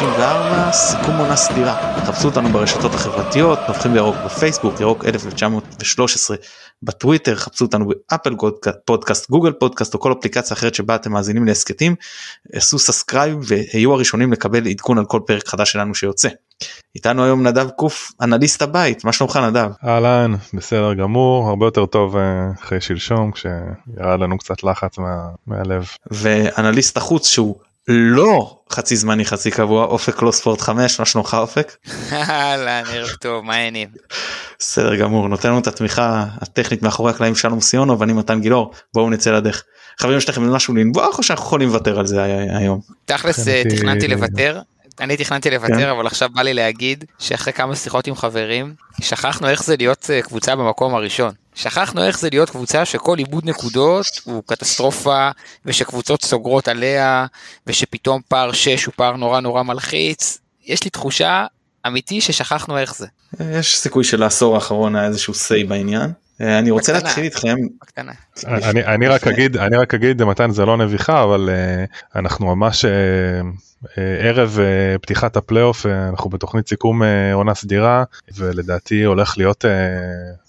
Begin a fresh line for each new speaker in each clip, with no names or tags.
בירוק, פרק 294, סיכום עונה סדירה. חפשו אותנו ברשתות החברתיות, נובחים בירוק בפייסבוק, ירוק 1913 בטוויטר, חפשו אותנו באפל פודקאסט, גוגל פודקאסט או כל אפליקציה אחרת שבה אתם מאזינים להסכתים. עשו subscribe והיו הראשונים לקבל עדכון על כל פרק חדש שלנו שיוצא. איתנו היום נדב קוף, אנליסט הבית, מה שלומך נדב?
אהלן, בסדר גמור, הרבה יותר טוב אה, אחרי שלשום כשירד לנו קצת לחץ מה, מהלב.
ואנליסט החוץ שהוא לא חצי זמני חצי קבוע אופק לא ספורט 5 מה שלומך אופק?
אהלן ערב טוב מה העניינים?
בסדר גמור נותן לנו את התמיכה הטכנית מאחורי הקלעים שלום סיונו ואני מתן גילאור בואו נצא לדרך. חברים יש לכם משהו לנבוח או שאנחנו יכולים לוותר על זה היום?
תכלס אה, תכננתי לוותר אני תכננתי לוותר כן. אבל עכשיו בא לי להגיד שאחרי כמה שיחות עם חברים שכחנו איך זה להיות אה, קבוצה במקום הראשון. שכחנו איך זה להיות קבוצה שכל איבוד נקודות הוא קטסטרופה ושקבוצות סוגרות עליה ושפתאום פער 6 הוא פער נורא נורא מלחיץ. יש לי תחושה אמיתי ששכחנו איך זה.
יש סיכוי של העשור האחרון היה איזשהו say בעניין. אה, אני רוצה להתחיל איתכם.
אני רק אגיד אני רק אגיד מתן זה לא נביכה אבל אה, אנחנו ממש ערב פתיחת הפלייאוף אנחנו בתוכנית סיכום עונה סדירה ולדעתי הולך להיות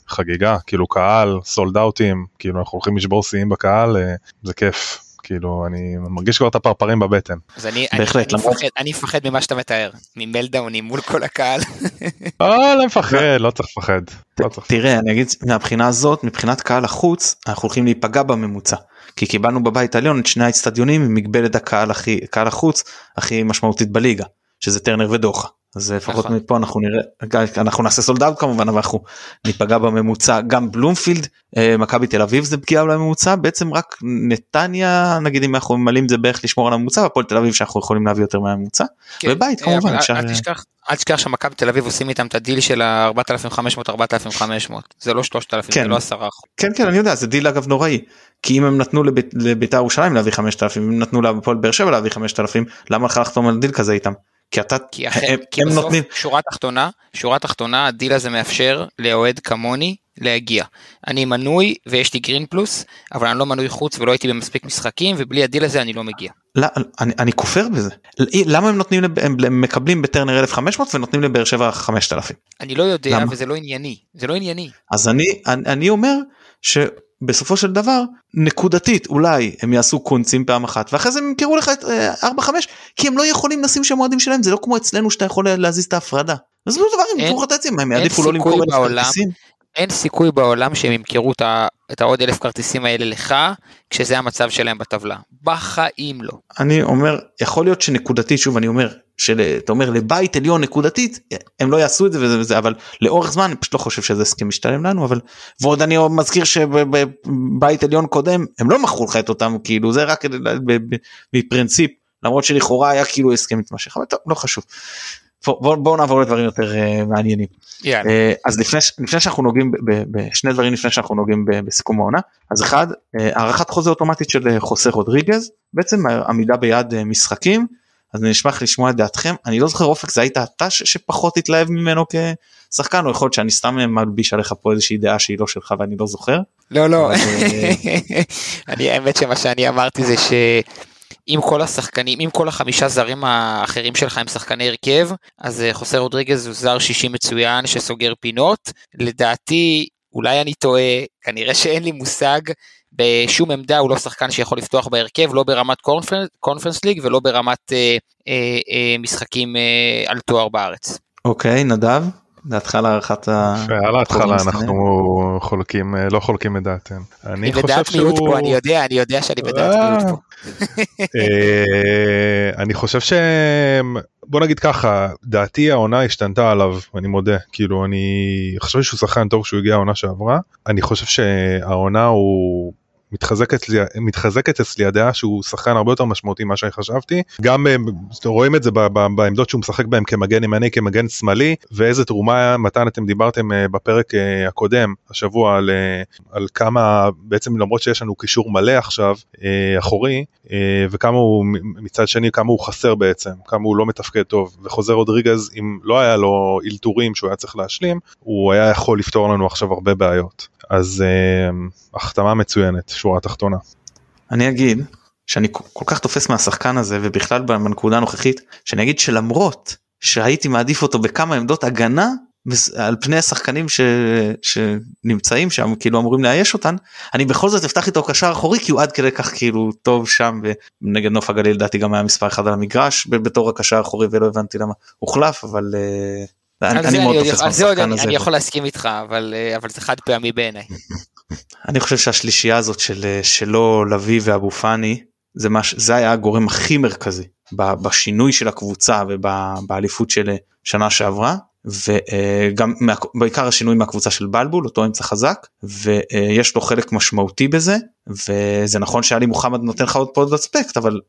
חגיגה. כאילו קהל סולד אאוטים כאילו אנחנו הולכים לשבור שיאים בקהל זה כיף כאילו אני מרגיש כבר את הפרפרים בבטן.
אז אני, בהחלט, אני, אני, מפחד, אני מפחד ממה שאתה מתאר ממלדאונים מול כל הקהל.
אה, לא מפחד לא צריך לפחד.
לא תראה אני אגיד מהבחינה הזאת מבחינת קהל החוץ אנחנו הולכים להיפגע בממוצע. כי קיבלנו בבית העליון את שני האצטדיונים עם מגבלת הקהל הכי קהל החוץ הכי משמעותית בליגה שזה טרנר ודוחה. אז לפחות נכון. מפה אנחנו נראה אנחנו נעשה סולדאוט כמובן אבל אנחנו ניפגע בממוצע גם בלומפילד אה, מכבי תל אביב זה פגיעה בממוצע בעצם רק נתניה נגיד אם אנחנו ממלאים את זה בערך לשמור על הממוצע והפועל תל אביב שאנחנו יכולים להביא יותר מהממוצע כן. ובית כמובן
אפשר. אל תשכח אל תשכח שמכבי תל אביב עושים איתם את הדיל של ה-4500 4500 זה לא 3000 כן, זה לא 10
כן כן אני יודע זה דיל אגב נוראי כי אם הם נתנו לביתר ירושלים להביא 5000 אם נתנו להפועל באר שבע להביא 5000 למה לך לחתום על דיל כזה איתם כי אתה
כי, אחרי, הם, כי הם בסוף נותנים שורה תחתונה שורה תחתונה הדיל הזה מאפשר לאוהד כמוני להגיע. אני מנוי ויש לי גרין פלוס אבל אני לא מנוי חוץ ולא הייתי במספיק משחקים ובלי הדיל הזה אני לא מגיע.
לא, אני, אני כופר בזה למה הם נותנים הם מקבלים בטרנר 1500 ונותנים לבאר שבע 5000.
אני לא יודע למה? וזה לא ענייני זה לא ענייני.
אז אני אני, אני אומר. ש... בסופו של דבר נקודתית אולי הם יעשו קונצים פעם אחת ואחרי זה הם ימכרו לך את 4-5 אה, כי הם לא יכולים לשים שם אוהדים שלהם זה לא כמו אצלנו שאתה יכול להזיז את ההפרדה. אז לא דבר הם ימכרו העצים הם יעדיפו לא למכור את הכרטיסים.
אין סיכוי בעולם שהם ימכרו את העוד אלף כרטיסים האלה לך כשזה המצב שלהם בטבלה בחיים לא.
אני אומר יכול להיות שנקודתית שוב אני אומר שאתה אומר לבית עליון נקודתית הם לא יעשו את זה וזה, וזה אבל לאורך זמן אני פשוט לא חושב שזה הסכם משתלם לנו אבל ועוד אני מזכיר שבבית עליון קודם הם לא מכרו לך את אותם כאילו זה רק מפרינציפ למרות שלכאורה היה כאילו הסכם מתמשך אבל טוב לא חשוב. בואו בוא נעבור לדברים יותר uh, מעניינים. Yeah. Uh, אז לפני, לפני שאנחנו נוגעים בשני דברים לפני שאנחנו נוגעים בסיכום העונה אז אחד uh, הארכת חוזה אוטומטית של חוסה רודריגז בעצם עמידה ביעד uh, משחקים אז אני אשמח לשמוע את דעתכם אני לא זוכר אופק זה היית אתה שפחות התלהב ממנו כשחקן או יכול להיות שאני סתם מלביש עליך פה איזושהי דעה שהיא לא שלך ואני לא זוכר.
לא לא אני האמת שמה שאני אמרתי זה ש... אם כל השחקנים, אם כל החמישה זרים האחרים שלך הם שחקני הרכב, אז אה, חוסר רודריגז הוא זר שישי מצוין שסוגר פינות. לדעתי, אולי אני טועה, כנראה שאין לי מושג, בשום עמדה הוא לא שחקן שיכול לפתוח בהרכב, לא ברמת קונפרנס ליג ולא ברמת אה, אה, אה, משחקים אה, על תואר בארץ.
אוקיי, נדב? דעתך להערכת ה...
על ההתחלה אנחנו חולקים לא חולקים את דעתנו.
אני בדעת מיעוט פה אני יודע אני יודע שאני בדעת אה. מיעוט פה.
אה, אני חושב ש... בוא נגיד ככה דעתי העונה השתנתה עליו אני מודה כאילו אני חושב שהוא שחקן טוב כשהוא הגיע העונה שעברה אני חושב שהעונה הוא מתחזקת מתחזקת אצלי הדעה שהוא שחקן הרבה יותר משמעותי ממה שאני חשבתי. גם אה, רואים את זה בעמדות שהוא משחק בהם כמגן ימני כמגן שמאלי ואיזה תרומה מתן אתם דיברתם אה, בפרק אה, הקודם השבוע על, על כמה בעצם למרות שיש לנו קישור מלא עכשיו אחורי וכמה הוא מצד שני כמה הוא חסר בעצם כמה הוא לא מתפקד טוב. וחוזר רודריגז אם לא היה לו אלתורים שהוא היה צריך להשלים הוא היה יכול לפתור לנו עכשיו הרבה בעיות אז החתמה מצוינת שורה תחתונה.
אני אגיד שאני כל כך תופס מהשחקן הזה ובכלל בנקודה הנוכחית שאני אגיד שלמרות שהייתי מעדיף אותו בכמה עמדות הגנה על פני השחקנים ש... שנמצאים שם כאילו אמורים לאייש אותן אני בכל זאת אפתח איתו קשר אחורי כי הוא עד כדי כך כאילו טוב שם ונגד נוף הגליל לדעתי גם היה מספר אחד על המגרש בתור הקשר האחורי ולא הבנתי למה הוחלף אבל.
אה, אני, מאוד תופס מהשחקן הזה. אני יכול להסכים איתך אבל אה, אבל זה חד פעמי בעיניי.
אני חושב שהשלישייה הזאת של אה, שלו לביא ואבו פאני זה מה זה היה הגורם הכי מרכזי בשינוי של הקבוצה ובאליפות של שנה שעברה וגם בעיקר השינוי מהקבוצה של בלבול אותו אמצע חזק ויש לו חלק משמעותי בזה וזה נכון שאלי מוחמד נותן לך עוד פה עוד אספקט אבל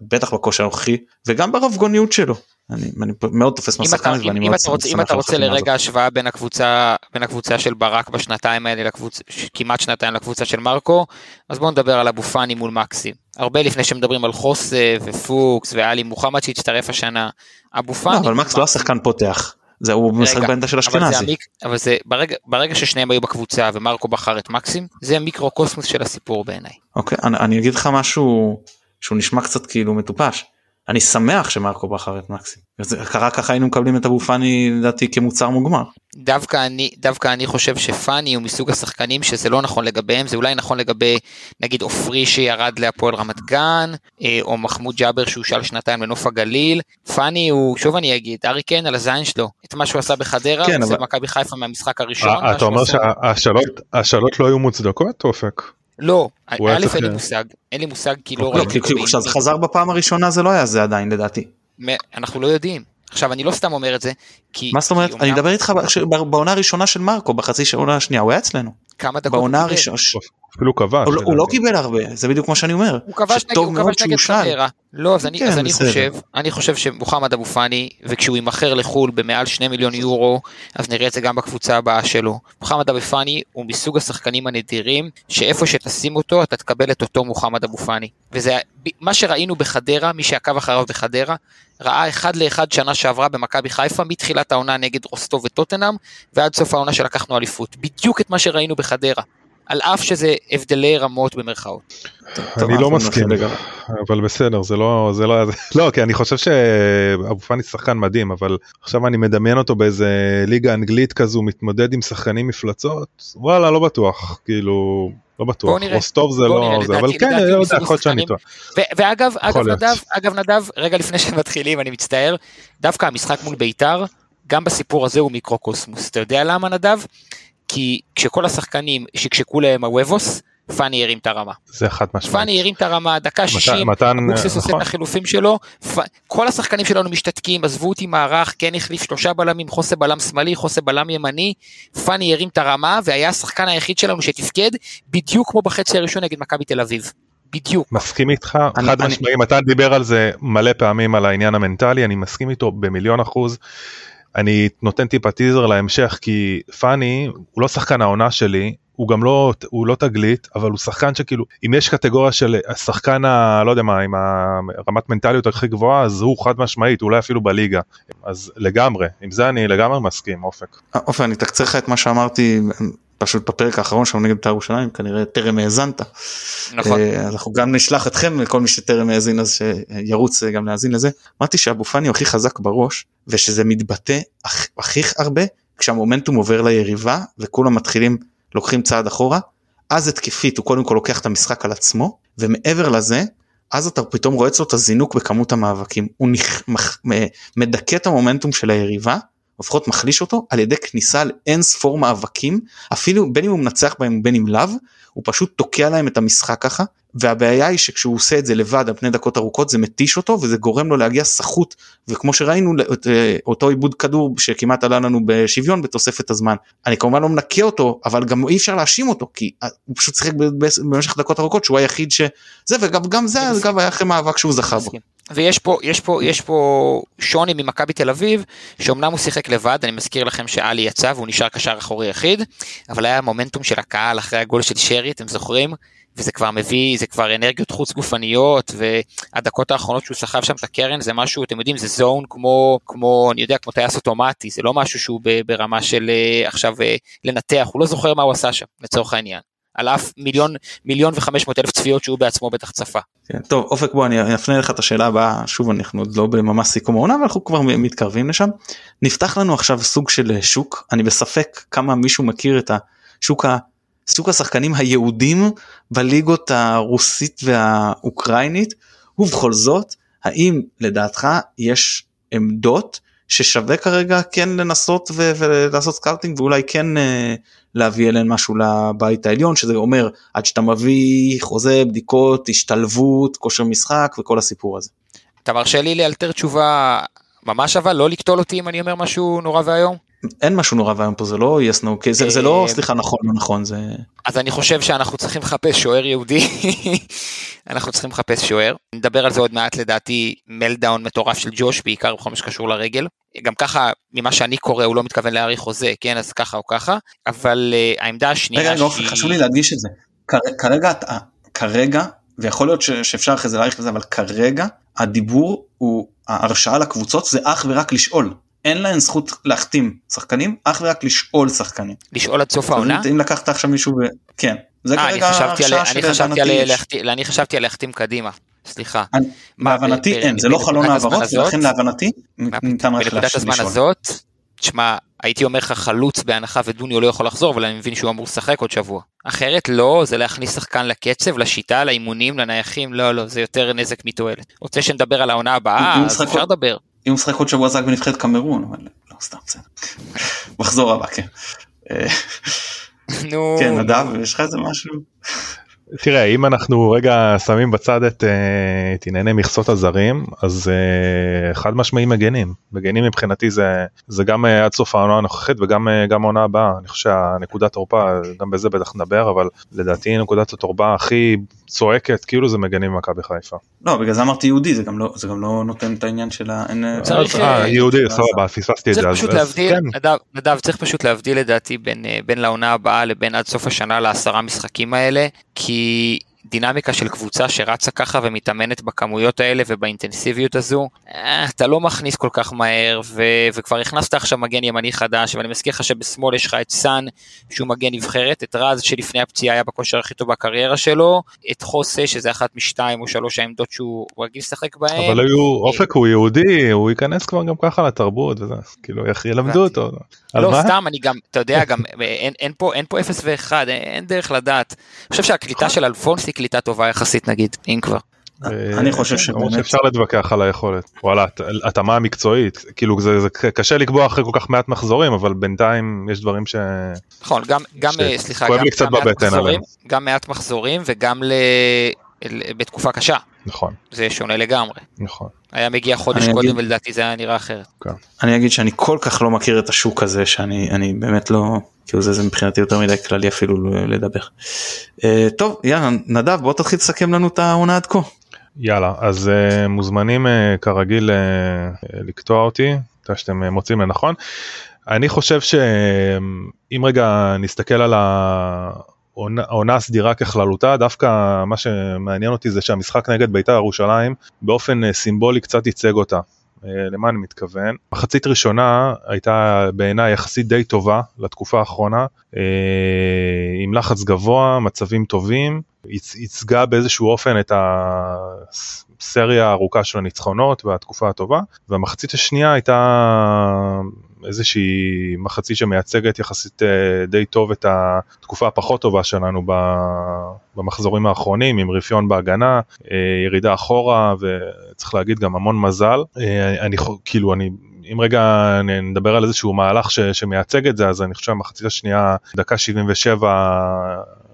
בטח בכושר הנוכחי וגם ברבגוניות שלו. אני, אני מאוד תופס מהשחקן ואני
מאוד שמח אם אתה רוצה לרגע השוואה בין הקבוצה בין הקבוצה של ברק בשנתיים האלה לקבוצה כמעט שנתיים לקבוצה של מרקו אז בוא נדבר על אבו פאני מול מקסים הרבה לפני שמדברים על חוסה ופוקס ואלי מוחמד שהצטרף השנה אבו פאני. לא,
אבל מקס לא השחקן פותח. זה הוא משחק בעמדה של אשכנזי.
אבל, אבל זה ברגע, ברגע ששניהם היו בקבוצה ומרקו בחר את מקסים זה המיקרו קוסמוס של הסיפור בעיניי.
אוקיי אני, אני אגיד לך משהו שהוא נשמע קצת כאילו מטופש אני שמח שמרקו בחר את מקסים. קרה ככה היינו מקבלים את אבו פאני לדעתי כמוצר מוגמר.
דווקא אני דווקא אני חושב שפאני הוא מסוג השחקנים שזה לא נכון לגביהם זה אולי נכון לגבי נגיד עופרי שירד להפועל רמת גן אה, או מחמוד ג'אבר שהוא שאל שנתיים לנוף הגליל פאני הוא שוב אני אגיד ארי קיין על הזין שלו את מה שהוא עשה בחדרה כן, אבל... מכבי חיפה מהמשחק הראשון.
אה, אתה אומר שהשאלות לא היו מוצדקות אופק?
לא, א' אין לי מושג, אין לי מושג כי לא
אוקיי, ראיתי. כשזה חזר בפעם הראשונה זה לא היה זה עדיין לדעתי.
אנחנו לא יודעים. עכשיו אני לא סתם אומר את זה כי...
מה זאת אומרת? אני מדבר איתך בעונה הראשונה של מרקו בחצי שנה השנייה הוא היה אצלנו.
כמה דקות
בעונה הראשונה.
אפילו כבש.
הוא, לא- הוא לא קיבל הרבה זה בדיוק מה שאני אומר.
הוא כבש נגד חדרה. לא אז אני, כן, אז אני חושב אני חושב שמוחמד אבו פאני וכשהוא יימכר לחו"ל במעל 2 מיליון יורו אז נראה את זה גם בקבוצה הבאה שלו. מוחמד אבו פאני הוא מסוג השחקנים הנדירים שאיפה שתשים אותו אתה תקבל את אותו מוחמד אבו פאני. וזה מה שראינו בחדרה מי שעקב אחריו בחדרה ראה אחד לאחד שנה שעברה במכבי חיפה מתחילת העונה נגד רוסטוב וטוטנאם ועד סוף העונה שלקחנו אליפות בדיוק את מה שראינו בחדרה. על אף שזה הבדלי רמות במרכאות.
אני לא מסכים אבל בסדר זה לא זה לא לא כי אני חושב שאבו פאני שחקן מדהים אבל עכשיו אני מדמיין אותו באיזה ליגה אנגלית כזו מתמודד עם שחקנים מפלצות וואלה לא בטוח כאילו לא בטוח. רוסטוב זה לא זה אבל כן יודע יכול להיות שאני טועה.
ואגב אגב נדב אגב נדב רגע לפני שמתחילים אני מצטער. דווקא המשחק מול בית"ר גם בסיפור הזה הוא מיקרוקוסמוס. אתה יודע למה נדב? כי כשכל השחקנים שקשקו להם הוובוס, פאני הרים את הרמה.
זה חד משמעית.
פאני הרים את הרמה, דקה 60, אבוקסיס עושה את נכון. החילופים שלו, כל השחקנים שלנו משתתקים, עזבו אותי מערך, כן החליף שלושה בלמים, חוסה בלם שמאלי, חוסה בלם ימני, פאני הרים את הרמה והיה השחקן היחיד שלנו שתפקד בדיוק כמו בחצי הראשון נגד מכבי תל אביב. בדיוק.
מסכים איתך, חד משמעי, מתן דיבר על זה מלא פעמים על העניין המנטלי, אני מסכים איתו במיליון אחוז. אני נותן טיפה טיזר להמשך כי פאני הוא לא שחקן העונה שלי הוא גם לא הוא לא תגלית אבל הוא שחקן שכאילו אם יש קטגוריה של השחקן הלא יודע מה עם הרמת מנטליות הכי גבוהה אז הוא חד משמעית אולי אפילו בליגה אז לגמרי עם זה אני לגמרי מסכים אופק.
אופק אני אתקצר לך את מה שאמרתי פשוט בפרק האחרון שלנו נגד בית"ר ירושלים כנראה טרם האזנת. נכון. אה, אנחנו גם נשלח אתכם לכל מי שטרם האזין אז שירוץ גם להאזין לזה. אמרתי שאבו פאני הוא הכי חזק בראש ושזה מתבטא הכי הרבה כשהמומנטום עובר ליריבה וכולם מתחילים לוקחים צעד אחורה אז התקפית הוא קודם כל לוקח את המשחק על עצמו ומעבר לזה אז אתה פתאום רואה אצלו את הזינוק בכמות המאבקים. הוא נכ... מדכא את המומנטום של היריבה לפחות מחליש אותו על ידי כניסה לאין ספור מאבקים אפילו בין אם הוא מנצח בהם בין אם לאו הוא פשוט תוקע להם את המשחק ככה והבעיה היא שכשהוא עושה את זה לבד על פני דקות ארוכות זה מתיש אותו וזה גורם לו להגיע סחוט. וכמו שראינו אה, אותו עיבוד כדור שכמעט עלה לנו בשוויון בתוספת הזמן. אני כמובן לא מנקה אותו אבל גם אי אפשר להאשים אותו כי אה, הוא פשוט שיחק במשך דקות ארוכות שהוא היחיד שזה וגם זה אגב היה אחרי מאבק שהוא זכה בו.
ויש פה יש פה יש פה שוני ממכבי תל אביב שאומנם הוא שיחק לבד אני מזכיר לכם שאלי יצא והוא נשאר קשר אחורי יחיד אבל היה מומנטום של הקהל אחרי הגול של שרי אתם זוכרים וזה כבר מביא זה כבר אנרגיות חוץ גופניות והדקות האחרונות שהוא סחב שם את הקרן זה משהו אתם יודעים זה זון כמו כמו אני יודע כמו טייס אוטומטי זה לא משהו שהוא ברמה של אה, עכשיו אה, לנתח הוא לא זוכר מה הוא עשה שם לצורך העניין על אף מיליון מיליון וחמש מאות אלף צפיות שהוא בעצמו בטח צפה.
כן, טוב אופק בוא אני אפנה לך את השאלה הבאה שוב אנחנו עוד לא בממש סיכום העונה אבל אנחנו כבר מתקרבים לשם. נפתח לנו עכשיו סוג של שוק אני בספק כמה מישהו מכיר את השוק ה... סוג השחקנים היהודים בליגות הרוסית והאוקראינית ובכל זאת האם לדעתך יש עמדות ששווה כרגע כן לנסות ו- ולעשות scouting ואולי כן אה, להביא אליהן משהו לבית העליון שזה אומר עד שאתה מביא חוזה בדיקות השתלבות כושר משחק וכל הסיפור הזה.
אתה מרשה לי לאלתר תשובה ממש אבל לא לקטול אותי אם אני אומר משהו נורא ואיום?
אין משהו נורא ואיום פה זה לא יס נו זה, זה לא אה, סליחה נכון לא נכון זה
אז אני חושב שאנחנו צריכים לחפש שוער יהודי. אנחנו צריכים לחפש שוער. נדבר על זה עוד מעט לדעתי מלדאון מטורף של ג'וש בעיקר בכל מה שקשור לרגל. גם ככה ממה שאני קורא הוא לא מתכוון להאריך חוזה כן אז ככה או ככה אבל uh, העמדה השנייה
רגע, שהיא... חשוב לי להדגיש את זה. כרגע כרגע ויכול להיות שאפשר אחרי זה להאריך את זה אבל כרגע הדיבור הוא ההרשאה לקבוצות זה אך ורק לשאול אין להן זכות להחתים שחקנים אך ורק לשאול שחקנים.
לשאול עד סוף העונה?
אם לקחת עכשיו מישהו ו... כן.
זה 아, כרגע ההרשאה שלהבנתי. אני חשבתי על להחתים קדימה. סליחה.
להבנתי אין זה לא חלון העברות ולכן להבנתי ניתן רק
בנקודת הזמן הזאת תשמע הייתי אומר לך חלוץ בהנחה ודוניו לא יכול לחזור אבל אני מבין שהוא אמור לשחק עוד שבוע. אחרת לא זה להכניס שחקן לקצב לשיטה לאימונים לנייחים לא לא זה יותר נזק מתועלת. רוצה שנדבר על העונה הבאה אז אפשר לדבר.
אם הוא משחק עוד שבוע זק בנבחרת קמרון אבל לא סתם בסדר. מחזור הבא כן. נו. כן נדב יש לך איזה משהו.
תראה אם אנחנו רגע שמים בצד את, אה, את ענייני מכסות הזרים אז uh, חד משמעי מגנים מגנים מבחינתי זה זה גם uh, עד סוף העונה הנוכחית וגם גם העונה הבאה אני חושב שהנקודת תורפה גם בזה בטח נדבר אבל לדעתי נקודת התורפה הכי צועקת כאילו זה מגנים במכבי חיפה.
לא בגלל זה אמרתי יהודי זה גם לא זה גם לא נותן את העניין של ה...
יהודי סבבה פספסתי את זה.
צריך פשוט להבדיל כן. נדב צריך פשוט להבדיל לדעתי בין לעונה הבאה לבין עד סוף השנה לעשרה משחקים האלה כי דינמיקה של קבוצה שרצה ככה ומתאמנת בכמויות האלה ובאינטנסיביות הזו, אה, אתה לא מכניס כל כך מהר ו- וכבר הכנסת עכשיו מגן ימני חדש ואני מזכיר לך שבשמאל יש לך את סאן שהוא מגן נבחרת, את רז שלפני הפציעה היה בכושר הכי טוב בקריירה שלו, את חוסה שזה אחת משתיים או שלוש העמדות שהוא רגיל לשחק בהן.
אבל היו, אופק הוא יהודי, הוא ייכנס כבר גם ככה לתרבות וזה, כאילו ילמדו אותו.
לא סתם אני גם, אתה יודע גם אין, אין פה אין פה 0 ו-1, אין, אין דרך לדעת. אני חושב שהקליטה של אלפונס היא קליטה טובה יחסית נגיד, אם כבר.
אני חושב כן, שבאמת
אפשר להתווכח על היכולת. וואלה התאמה המקצועית כאילו זה, זה קשה לקבוע אחרי כל כך מעט מחזורים אבל בינתיים יש דברים ש...
נכון גם גם סליחה גם, גם, מעט מחזורים, גם מעט מחזורים וגם ל... בתקופה קשה
נכון
זה שונה לגמרי
נכון
היה מגיע חודש קודם אגיד... ולדעתי זה היה נראה אחרת.
כן.
אני אגיד שאני כל כך לא מכיר את השוק הזה שאני אני באמת לא כאילו זה, זה מבחינתי יותר מדי כללי אפילו לדבר. Uh, טוב יאללה נדב בוא תתחיל לסכם לנו את העונה עד כה.
יאללה אז uh, מוזמנים uh, כרגיל uh, לקטוע אותי שאתם uh, מוצאים לנכון. אני חושב שאם רגע נסתכל על העונה הסדירה ככללותה דווקא מה שמעניין אותי זה שהמשחק נגד בית"ר ירושלים באופן סימבולי קצת ייצג אותה. למה אני מתכוון? מחצית ראשונה הייתה בעיניי יחסית די טובה לתקופה האחרונה, עם לחץ גבוה, מצבים טובים, ייצגה באיזשהו אופן את הסריה הארוכה של הניצחונות והתקופה הטובה, והמחצית השנייה הייתה איזושהי מחצית שמייצגת יחסית אה, די טוב את התקופה הפחות טובה שלנו במחזורים האחרונים, עם רפיון בהגנה, אה, ירידה אחורה, וצריך להגיד גם המון מזל. אה, אני כאילו, אני אם רגע נדבר על איזשהו מהלך ש, שמייצג את זה, אז אני חושב שהמחצית השנייה, דקה 77,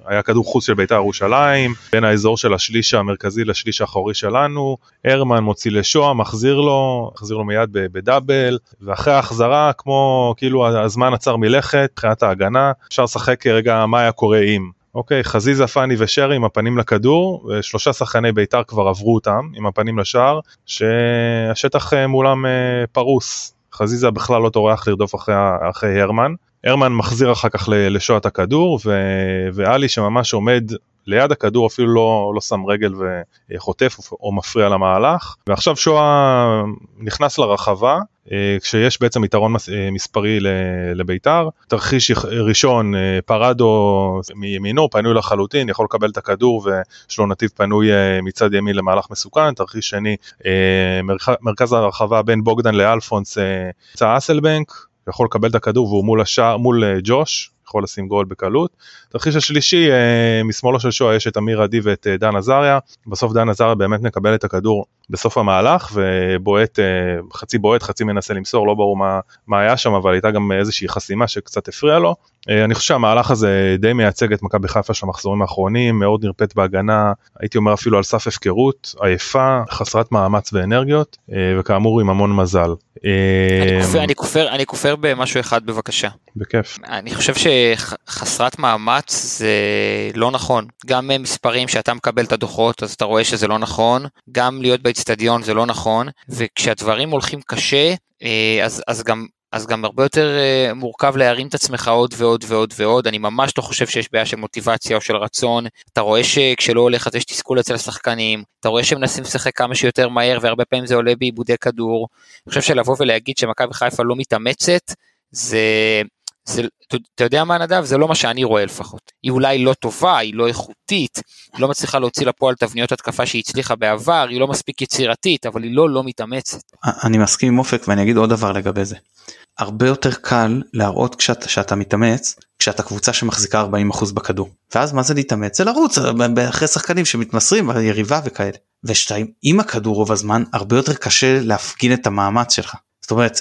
היה כדור חוץ של בית"ר ירושלים, בין האזור של השליש המרכזי לשליש האחורי שלנו, הרמן מוציא לשואה, מחזיר לו, מחזיר לו מיד בדאבל, ואחרי ההחזרה, כמו כאילו הזמן עצר מלכת, מבחינת ההגנה, אפשר לשחק רגע מה היה קורה אם. אוקיי, חזיזה, פאני ושרי עם הפנים לכדור, ושלושה שחקני בית"ר כבר עברו אותם עם הפנים לשער, שהשטח אה, מולם אה, פרוס. חזיזה בכלל לא טורח לרדוף אחרי, אחרי הרמן. הרמן מחזיר אחר כך לשואה את הכדור, ו... ואלי שממש עומד ליד הכדור אפילו לא, לא שם רגל וחוטף או מפריע למהלך ועכשיו שואה נכנס לרחבה אה, כשיש בעצם יתרון אה, מספרי לביתר. תרחיש ראשון אה, פרדו מימינו פנוי לחלוטין יכול לקבל את הכדור ויש לו נתיב פנוי מצד ימין למהלך מסוכן. תרחיש שני מרכז הרחבה בין בוגדן לאלפונס נמצא אסלבנק יכול לקבל את הכדור והוא מול השער מול ג'וש יכול לשים גול בקלות. תרחיש השלישי, אה, משמאלו של שואה יש את אמיר עדי ואת אה, דן עזריה, בסוף דן עזריה באמת מקבל את הכדור בסוף המהלך ובועט, אה, חצי בועט, חצי מנסה למסור, לא ברור מה, מה היה שם, אבל הייתה גם איזושהי חסימה שקצת הפריעה לו. אני חושב שהמהלך הזה די מייצג את מכבי חיפה של המחזורים האחרונים, מאוד נרפאת בהגנה, הייתי אומר אפילו על סף הפקרות, עייפה, חסרת מאמץ ואנרגיות, וכאמור עם המון מזל.
אני כופר, אני כופר במשהו אחד בבקשה.
בכיף.
אני חושב שחסרת מאמץ זה לא נכון. גם מספרים שאתה מקבל את הדוחות אז אתה רואה שזה לא נכון, גם להיות באצטדיון זה לא נכון, וכשהדברים הולכים קשה אה, אז, אז גם אז גם הרבה יותר uh, מורכב להרים את עצמך עוד ועוד ועוד ועוד, אני ממש לא חושב שיש בעיה של מוטיבציה או של רצון, אתה רואה שכשלא הולך אז יש תסכול אצל השחקנים, אתה רואה שהם מנסים לשחק כמה שיותר מהר והרבה פעמים זה עולה בעיבודי כדור, אני חושב שלבוא ולהגיד שמכבי חיפה לא מתאמצת, זה, זה, אתה יודע מה נדב? זה לא מה שאני רואה לפחות. היא אולי לא טובה, היא לא איכותית, היא לא מצליחה להוציא לפועל תבניות התקפה שהיא הצליחה בעבר, היא לא מספיק יצירתית, אבל היא לא לא מתאמצת.
אני מסכים עם אופק ואני אגיד עוד דבר לגבי זה. הרבה יותר קל להראות כשאת, שאתה מתאמץ כשאתה קבוצה שמחזיקה 40% בכדור. ואז מה זה להתאמץ? זה לרוץ אחרי שחקנים שמתמסרים ביריבה וכאלה. ושתיים, עם הכדור רוב הזמן הרבה יותר קשה להפגין את המאמץ שלך. זאת אומרת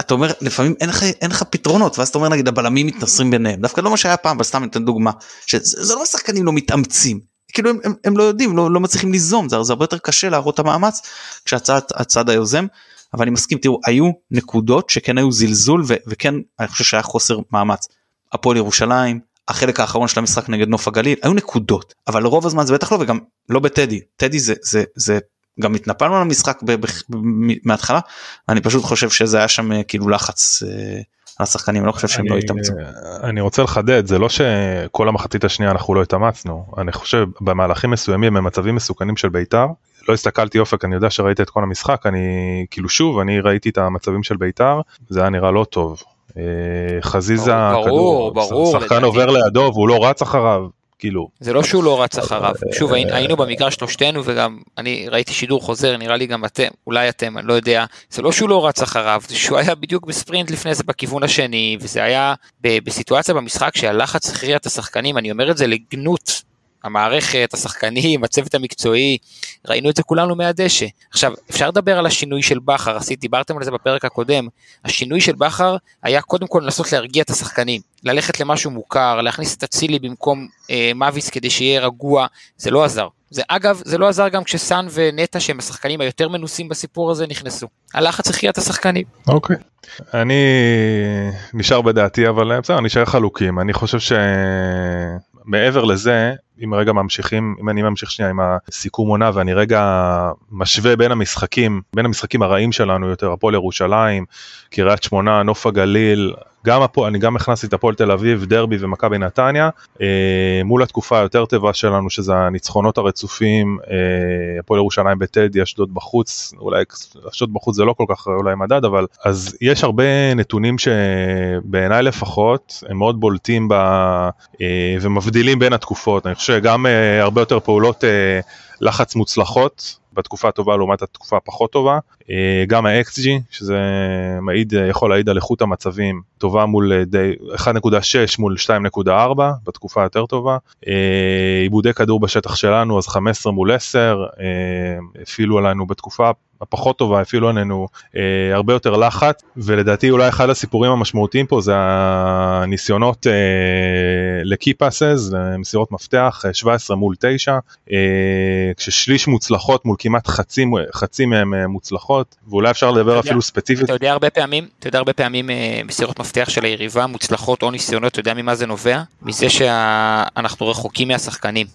אתה אומר לפעמים אין לך אין לך פתרונות ואז אתה אומר נגיד הבלמים מתנסרים ביניהם. דווקא לא מה שהיה פעם אבל סתם ניתן דוגמה שזה לא שחקנים לא מתאמצים. כאילו הם, הם, הם לא יודעים לא, לא מצליחים ליזום זה, זה הרבה יותר קשה להראות את המאמץ כשהצד הצד היוזם. אבל אני מסכים תראו היו נקודות שכן היו זלזול ו, וכן אני חושב שהיה חוסר מאמץ. הפועל ירושלים החלק האחרון של המשחק נגד נוף הגליל היו נקודות אבל רוב הזמן זה בטח לא וגם לא בטדי. טדי זה זה זה גם התנפלנו על המשחק מההתחלה אני פשוט חושב שזה היה שם אה, כאילו לחץ אה, על השחקנים אני לא חושב שהם לא התאמצו.
אני רוצה לחדד זה לא שכל המחצית השנייה אנחנו לא התאמצנו אני חושב במהלכים מסוימים במצבים מסוכנים של בית"ר לא הסתכלתי אופק אני יודע שראית את כל המשחק אני כאילו שוב אני ראיתי את המצבים של בית"ר זה היה נראה לא טוב. אה, חזיזה
ברור, כדור, ברור,
שחקן עובר לידו והוא לא רץ אחריו כאילו.
זה לא שהוא לא רץ אחריו, שוב היינו במגרש שלושתנו וגם אני ראיתי שידור חוזר, נראה לי גם אתם, אולי אתם, אני לא יודע, זה לא שהוא לא רץ אחריו, זה שהוא היה בדיוק בספרינט לפני זה בכיוון השני, וזה היה בסיטואציה במשחק שהלחץ הכריע את השחקנים, אני אומר את זה לגנות, המערכת, השחקנים, הצוות המקצועי, ראינו את זה כולנו מהדשא. עכשיו, אפשר לדבר על השינוי של בכר, עשית, דיברתם על זה בפרק הקודם, השינוי של בכר היה קודם כל לנסות להרגיע את השחקנים, ללכת למשהו מוכר, להכניס את אצילי במקום אה, מאביס כדי שיהיה רגוע, זה לא עזר. זה אגב, זה לא עזר גם כשסאן ונטע שהם השחקנים היותר מנוסים בסיפור הזה נכנסו. הלחץ הכריע את השחקנים.
אוקיי. Okay. אני נשאר בדעתי אבל בסדר, נשאר חלוקים. אני חושב שמעבר לזה, אם רגע ממשיכים, אם אני ממשיך שנייה עם הסיכום עונה ואני רגע משווה בין המשחקים, בין המשחקים הרעים שלנו יותר, הפועל ירושלים, קריית שמונה, נוף הגליל, גם הפועל, אני גם הכנסתי את הפועל תל אביב, דרבי ומכבי נתניה, אה, מול התקופה היותר טובה שלנו שזה הניצחונות הרצופים, אה, הפועל ירושלים בטדי, אשדוד בחוץ, אולי אשדוד בחוץ זה לא כל כך אולי מדד, אבל אז יש הרבה נתונים שבעיניי לפחות הם מאוד בולטים ב, אה, ומבדילים בין התקופות, אני חושב שגם אה, הרבה יותר פעולות אה, לחץ מוצלחות בתקופה הטובה לעומת התקופה הפחות טובה. אה, גם ה-XG שזה מעיד, יכול להעיד על איכות המצבים טובה מול 1.6 מול 2.4 בתקופה היותר טובה. עיבודי כדור בשטח שלנו אז 15 מול 10 הפעילו עלינו בתקופה הפחות טובה הפעילו עלינו אה, הרבה יותר לחץ ולדעתי אולי אחד הסיפורים המשמעותיים פה זה הניסיונות אה, לקי פאסס, מסירות מפתח 17 מול 9 אה, כששליש מוצלחות מול כמעט חצי, חצי אה, מוצלחות, ואולי אפשר לדבר אפילו ספציפית.
אתה יודע הרבה פעמים, אתה יודע הרבה פעמים אה, מסירות מפתח של היריבה מוצלחות או ניסיונות, אתה יודע ממה זה נובע? מזה שאנחנו רחוקים מהשחקנים.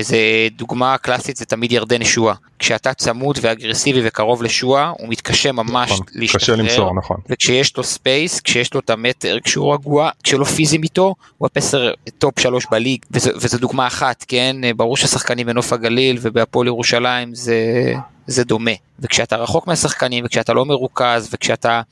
זה דוגמה קלאסית, זה תמיד ירדן שועה. כשאתה צמוד ואגרסיבי וקרוב לשועה, הוא מתקשה ממש
נכון,
להשתחרר.
קשה למסור, נכון.
וכשיש לו space, כשיש לו את המטר, כשהוא רגוע, כשלא פיזי איתו, הוא ה passer top שלוש בליגה, וזו דוגמה אחת, כן? ברור ששחקנים בנוף הגליל ובהפועל ירושלים זה, זה דומה. וכשאתה רחוק מהשחקנים, וכשאתה לא מרוכז, וכשאתה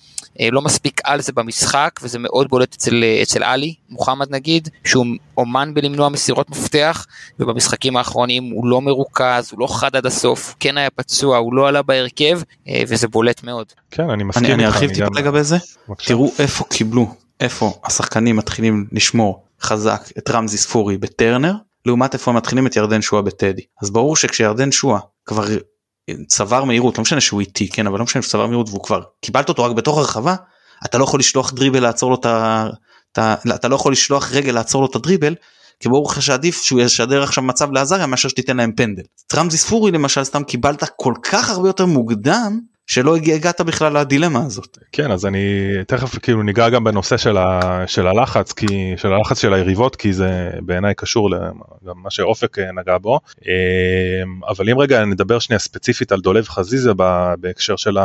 אה, לא מספיק על זה במשחק, וזה מאוד בולט אצל, אצל עלי, מוחמד נגיד, שהוא אומן בלמנוע מסירות מפתח, ובמשחקים האחרונים הוא לא מרוכז, הוא לא חד עד הסוף, הוא כן היה פצוע, הוא לא עלה בהרכב, אה, וזה בולט מאוד.
כן, אני מסכים
אני. ארחיב טיפה לגבי זה.
בבקשה.
תראו איפה קיבלו, איפה השחקנים מתחילים לשמור חזק את רמזי ספורי בטרנר, לעומת איפה מתחילים את ירדן שועה בטדי. אז ברור שכשירדן שועה כבר צבר מהירות, לא משנה שהוא איטי, כן, אבל לא משנה שהוא צבר מהירות והוא כבר, קיבלת אותו רק בתוך הרחבה, אתה לא יכול לשלוח דריבל לעצור לו את ה... את ה- אתה לא יכול לשלוח רגל לעצור לו את הדריבל, כי ברור לך שעדיף שהוא ישדר עכשיו מצב לעזריה מאשר שתיתן להם פנדל. את רמזי ספורי למשל סתם קיבלת כל כך הרבה יותר מוקדם, שלא הגעת בכלל לדילמה הזאת.
כן אז אני תכף כאילו ניגע גם בנושא של, ה, של הלחץ כי של הלחץ של היריבות כי זה בעיניי קשור לגם מה שאופק אה, נגע בו אמ, אבל אם רגע נדבר שנייה ספציפית על דולב חזיזה בהקשר של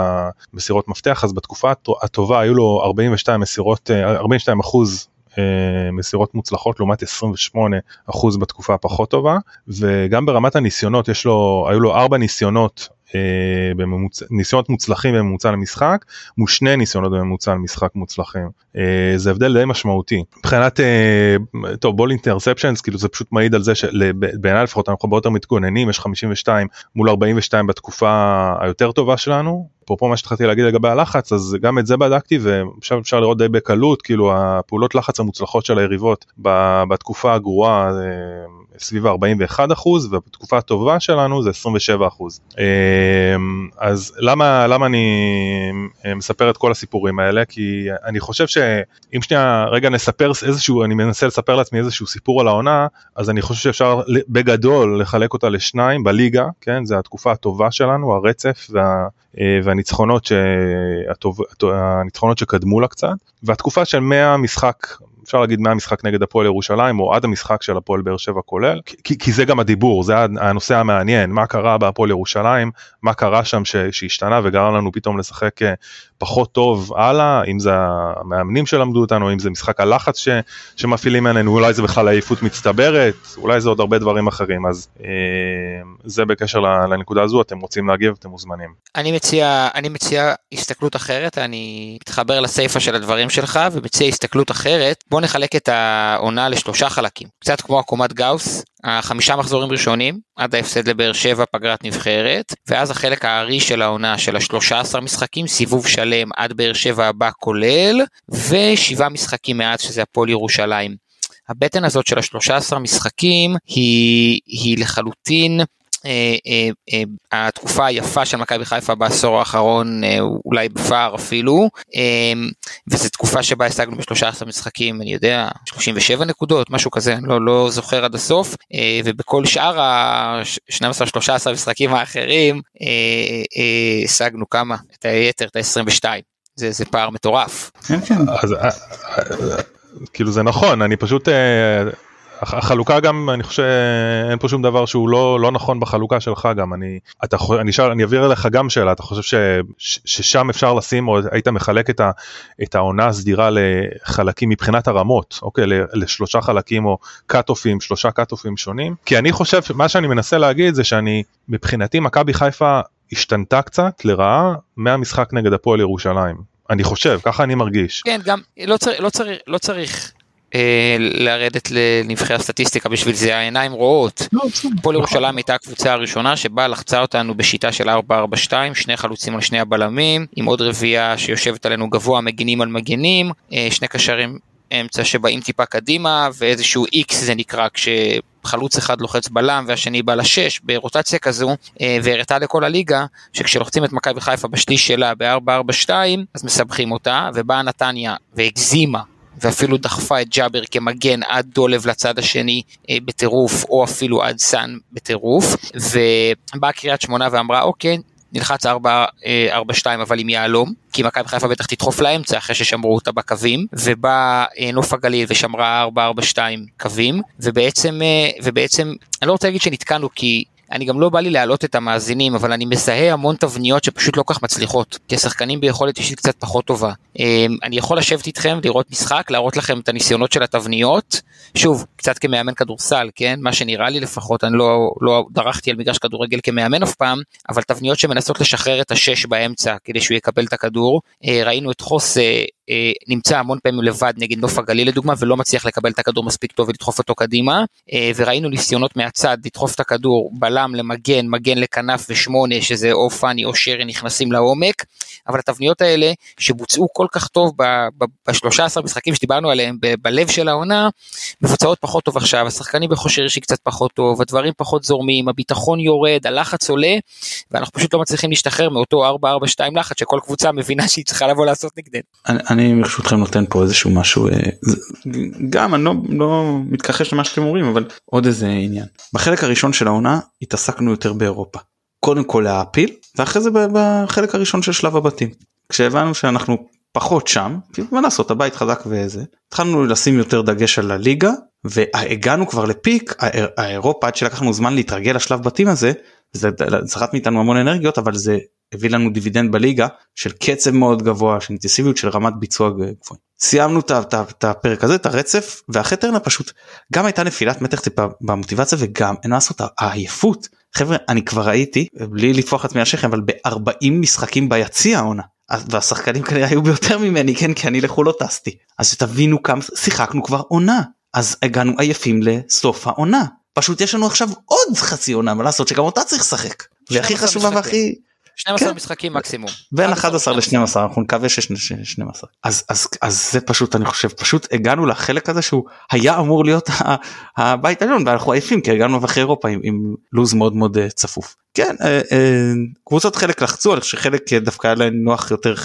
המסירות מפתח אז בתקופה הטו- הטובה היו לו 42 מסירות אה, 42 אחוז. אה, מסירות מוצלחות לעומת 28 אחוז בתקופה הפחות טובה וגם ברמת הניסיונות יש לו היו לו ארבע ניסיונות אה, בממוצע, ניסיונות מוצלחים בממוצע למשחק מול שני ניסיונות בממוצע למשחק מוצלחים. אה, זה הבדל די משמעותי. מבחינת אה, טוב בול אינטרספצ'נס כאילו זה פשוט מעיד על זה שבעיניי לפחות אנחנו הרבה יותר מתגוננים יש 52 מול 42 בתקופה היותר טובה שלנו. אפרופו מה שהתחלתי להגיד לגבי הלחץ אז גם את זה בדקתי ועכשיו אפשר לראות די בקלות כאילו הפעולות לחץ המוצלחות של היריבות בתקופה הגרועה סביב 41 אחוז ובתקופה הטובה שלנו זה 27 אחוז. אז למה למה אני אה, מספר את כל הסיפורים האלה? כי אני חושב שאם שנייה רגע נספר איזשהו אני מנסה לספר לעצמי איזשהו סיפור על העונה אז אני חושב שאפשר בגדול לחלק אותה לשניים בליגה כן? זה התקופה הטובה שלנו הרצף וה, אה, והניצחונות שהטוב, הניצחונות שקדמו לה קצת. והתקופה של 100 משחק אפשר להגיד מהמשחק נגד הפועל ירושלים או עד המשחק של הפועל באר שבע כולל כי, כי זה גם הדיבור זה הנושא המעניין מה קרה בהפועל ירושלים מה קרה שם ש, שהשתנה וגרם לנו פתאום לשחק אה, פחות טוב הלאה אם זה המאמנים שלמדו אותנו אם זה משחק הלחץ ש, שמפעילים עלינו אולי זה בכלל עייפות מצטברת אולי זה עוד הרבה דברים אחרים אז אה, זה בקשר לנקודה הזו אתם רוצים להגיב אתם מוזמנים.
אני מציע אני מציע הסתכלות אחרת אני מתחבר לסיפה של הדברים שלך ומציע הסתכלות אחרת בוא נחלק את העונה לשלושה חלקים קצת כמו עקומת גאוס החמישה מחזורים ראשונים עד ההפסד לבאר שבע פגרת נבחרת ואז החלק הארי של העונה של השלושה עשר משחקים סיבוב שלם עד באר שבע הבא כולל ושבעה משחקים מעט שזה הפועל ירושלים. הבטן הזאת של השלושה עשר משחקים היא, היא לחלוטין התקופה היפה של מכבי חיפה בעשור האחרון אה, אולי בפער אפילו אה, וזו תקופה שבה השגנו ב-13 משחקים אני יודע 37 נקודות משהו כזה אני לא, לא זוכר עד הסוף אה, ובכל שאר ה-12-13 משחקים האחרים אה, אה, השגנו כמה את היתר את ה-22 זה, זה פער מטורף.
כן כן.
אז אה, אה, כאילו זה נכון אני פשוט אה, החלוקה גם אני חושב אין פה שום דבר שהוא לא לא נכון בחלוקה שלך גם. אני אתה אני אשאל אני אעביר אליך גם שאלה. אתה חושב ש, ש, ששם אפשר לשים או היית מחלק את, ה, את העונה הסדירה לחלקים מבחינת הרמות אוקיי? לשלושה חלקים או קאט-אופים שלושה קאט-אופים שונים. כי אני חושב מה שאני מנסה להגיד זה שאני מבחינתי מכבי חיפה השתנתה קצת לרעה מהמשחק נגד הפועל ירושלים. אני חושב ככה אני מרגיש.
כן גם לא צריך לא צריך לא צריך לרדת לנבחי הסטטיסטיקה בשביל זה העיניים רואות. הפועל ירושלים הייתה הקבוצה הראשונה שבה לחצה אותנו בשיטה של 4-4-2 שני חלוצים על שני הבלמים עם עוד רביעייה שיושבת עלינו גבוה מגינים על מגינים אה, שני קשרים אמצע שבאים טיפה קדימה ואיזשהו איקס זה נקרא כשחלוץ אחד לוחץ בלם והשני בא לשש ברוטציה כזו אה, והראתה לכל הליגה שכשלוחצים את מכבי חיפה בשליש שלה ב-4-4-2 אז מסבכים אותה ובאה נתניה והגזימה ואפילו דחפה את ג'אבר כמגן עד דולב לצד השני אה, בטירוף, או אפילו עד סאן בטירוף, ובאה קריית שמונה ואמרה אוקיי, נלחץ 4-2 אבל עם יהלום, כי מכבי חיפה בטח תדחוף לאמצע אחרי ששמרו אותה בקווים, ובא נוף הגליל ושמרה 4-4-2 קווים, ובעצם, ובעצם, אני לא רוצה להגיד שנתקענו כי אני גם לא בא לי להעלות את המאזינים, אבל אני מזהה המון תבניות שפשוט לא כך מצליחות, כי השחקנים ביכולת אישית קצת פחות טובה. אמ, אני יכול לשבת איתכם, לראות משחק, להראות לכם את הניסיונות של התבניות, שוב, קצת כמאמן כדורסל, כן? מה שנראה לי לפחות, אני לא, לא דרכתי על מגרש כדורגל כמאמן אף פעם, אבל תבניות שמנסות לשחרר את השש באמצע כדי שהוא יקבל את הכדור. אה, ראינו את חוס אה, אה, נמצא המון פעמים לבד נגד נוף הגליל לדוגמה ולא מצליח לקבל את הכדור מספיק טוב ולדחוף אותו קדימה וראינו ניסיונות מהצד לדחוף את הכדור בלם למגן מגן לכנף ושמונה שזה או פאני או שרי נכנסים לעומק אבל התבניות האלה שבוצעו כל כך טוב בשלושה עשר משחקים שדיברנו עליהם בלב של העונה מבוצעות פחות טוב עכשיו השחקנים בכושר אישי קצת פחות טוב הדברים פחות זורמים הביטחון יורד הלחץ עולה ואנחנו פשוט לא מצליחים להשתחרר מאותו 4-4-2 לחץ שכל קבוצה מבינה שהיא צריכה לבוא לעשות נגדנו.
אני ברשותכם נותן פה איזשהו משהו אה, גם אני לא, לא מתכחש למה שאתם אומרים אבל עוד איזה עניין. בחלק הראשון של העונה התעסקנו יותר באירופה. קודם כל להעפיל ואחרי זה בחלק הראשון של שלב הבתים. כשהבנו שאנחנו פחות שם כי מה לעשות הבית חזק וזה התחלנו לשים יותר דגש על הליגה והגענו כבר לפיק האירופה עד שלקחנו זמן להתרגל לשלב בתים הזה זה זכת מאיתנו המון אנרגיות אבל זה הביא לנו דיבידנד בליגה של קצב מאוד גבוה של אינטנסיביות של רמת ביצוע גבוהה. סיימנו את הפרק הזה את הרצף ואחרי טרנה פשוט גם הייתה נפילת מתח טיפה במוטיבציה וגם אין מה לעשות העייפות חבר'ה אני כבר ראיתי בלי לטפוח עצמי השכם אבל ב-40 משחקים ביציע העונה והשחקנים כנראה היו ביותר ממני כן כי אני לחו"ל לא טסתי. אז שתבינו כמה שיחקנו כבר עונה. אז הגענו עייפים לסוף העונה. פשוט יש לנו עכשיו עוד חצי עונה מה לעשות שגם אותה צריך לשחק. והכי חשובה והכי
12 כן. משחקים מקסימום.
בין 11 ל-12 אנחנו נקווה ש-12 אז אז אז זה פשוט אני חושב פשוט הגענו לחלק הזה שהוא היה אמור להיות הבית העליון ואנחנו עייפים כי הגענו אחרי אירופה עם, עם לוז מאוד מאוד אה, צפוף. כן אה, אה, קבוצות חלק לחצו חושב שחלק דווקא היה להם נוח יותר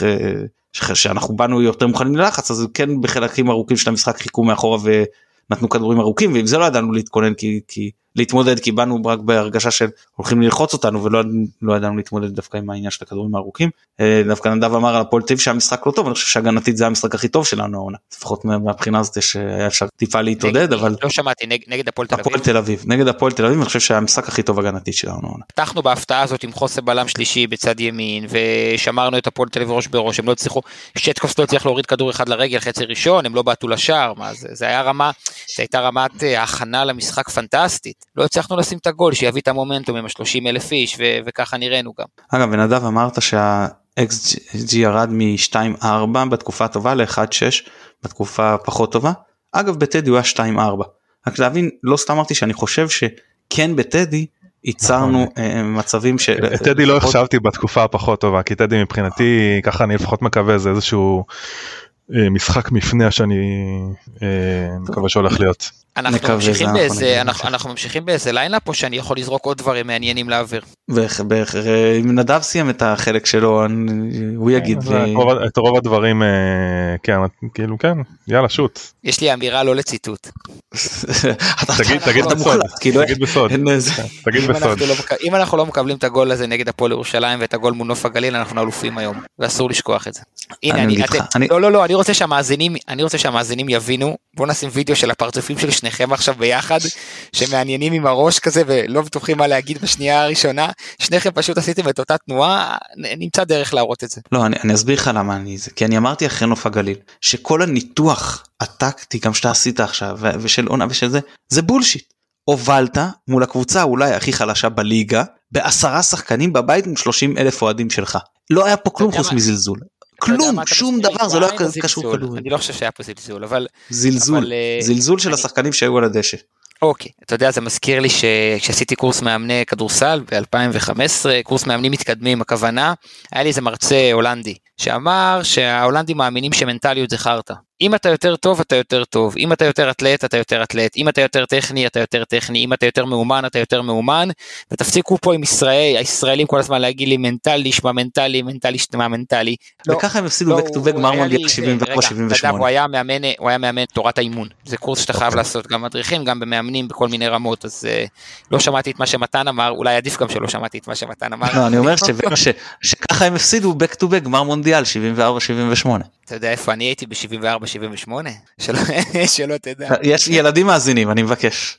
שאנחנו באנו יותר מוכנים ללחץ אז כן בחלקים ארוכים של המשחק חיכו מאחורה ונתנו כדורים ארוכים ועם זה לא ידענו להתכונן כי. להתמודד כי באנו רק בהרגשה של הולכים ללחוץ אותנו ולא לא ידענו להתמודד דווקא עם העניין של הכדורים הארוכים. אה, דווקא נדב אמר על הפועל טיב שהמשחק לא טוב אני חושב שהגנתית זה המשחק הכי טוב שלנו העונה לפחות מהבחינה הזאת שהיה אפשר טיפה להתעודד אבל
לא שמעתי נגד הפועל תל אביב.
הפועל תל אביב נגד הפועל תל אביב אני חושב שהמשחק הכי טוב הגנתית שלנו העונה.
פתחנו בהפתעה הזאת עם חוסר בלם שלישי בצד ימין ושמרנו את הפועל תל אביב ראש בראש הם לא הצליחו שטקוס לא הצליח להוריד כדור אחד לרגל חצי ראשון הם לא בעטו לשער מה זה זה היה רמה זה הייתה רמת אה, הכנה למשחק פנטסטית לא הצלחנו לשים את הגול שיביא את המומנטום עם ה-30 אלף איש ו- וככה נראינו גם.
אגב בנדב אמרת שה-XG ירד מ-2.4 בתקופה הטובה ל-1.6 בתקופה פחות טובה. אגב בטדי הוא היה 2.4. רק להבין לא סתם אמרתי שאני חושב שכן בטדי ייצרנו נכון. אה, מצבים ש...
טדי לא החשבתי בתקופה הפחות טובה כי טדי מבחינתי ככה אני לפחות מקווה זה איזשהו אה, משחק מפנה שאני אה, מקווה שהולך להיות.
אנחנו ממשיכים באיזה אנחנו, אנחנו ממשיכים באיזה lineup או שאני יכול לזרוק עוד דברים מעניינים לאוויר.
אם נדב סיים את החלק שלו הוא יגיד.
את רוב הדברים כן כאילו כן יאללה שוט.
יש לי אמירה לא לציטוט.
תגיד בסוד. תגיד בסוד. תגיד בסוד.
אם אנחנו לא מקבלים את הגול הזה נגד הפועל ירושלים ואת הגול מול נוף הגליל אנחנו אלופים היום ואסור לשכוח את זה. הנה אני לא לא לא אני רוצה שהמאזינים אני רוצה שהמאזינים יבינו בוא נשים וידאו של הפרצופים של שניכם עכשיו ביחד שמעניינים עם הראש כזה ולא בטוחים מה להגיד בשנייה הראשונה שניכם פשוט עשיתם את אותה תנועה נמצא דרך להראות את זה.
לא אני אסביר לך למה אני זה כי אני אמרתי אחרי נוף הגליל שכל הניתוח הטקטי גם שאתה עשית עכשיו ושל עונה ושל זה זה בולשיט. הובלת מול הקבוצה אולי הכי חלשה בליגה בעשרה שחקנים בבית עם 30 אלף אוהדים שלך. לא היה פה כלום חוץ מזלזול. כלום שום דבר זה לא היה קשור כדורגל.
אני לא חושב שהיה פה זלזול אבל
זלזול. אה, זלזול של השחקנים שהיו על הדשא.
אוקיי אתה יודע זה מזכיר לי שכשעשיתי קורס מאמני כדורסל ב-2015 קורס מאמנים מתקדמים הכוונה היה לי איזה מרצה הולנדי שאמר שההולנדים מאמינים שמנטליות זה חרטא אם אתה יותר טוב אתה יותר טוב, אם אתה יותר אתלט אתה יותר אתלט, אם אתה יותר טכני אתה יותר טכני, אם אתה יותר מאומן אתה יותר מאומן, ותפסיקו פה עם ישראל, הישראלים כל הזמן להגיד לי מנטלי, שמע מנטלי, מנטלי, שמע מנטלי.
וככה הם הפסידו back to back גמר מונדיאל 74-78.
הוא היה מאמן, הוא היה מאמן תורת האימון, זה קורס שאתה חייב לעשות גם מדריכים, גם במאמנים בכל מיני רמות, אז לא שמעתי את מה שמתן אמר, אולי עדיף גם שלא שמעתי את מה שמתן אמר.
לא, אני אומר שככה הם הפסידו back to back גמר מונדיאל 74-78.
אתה יודע איפה אני הייתי ב-74-78? שלא תדע.
יש ילדים מאזינים, אני מבקש.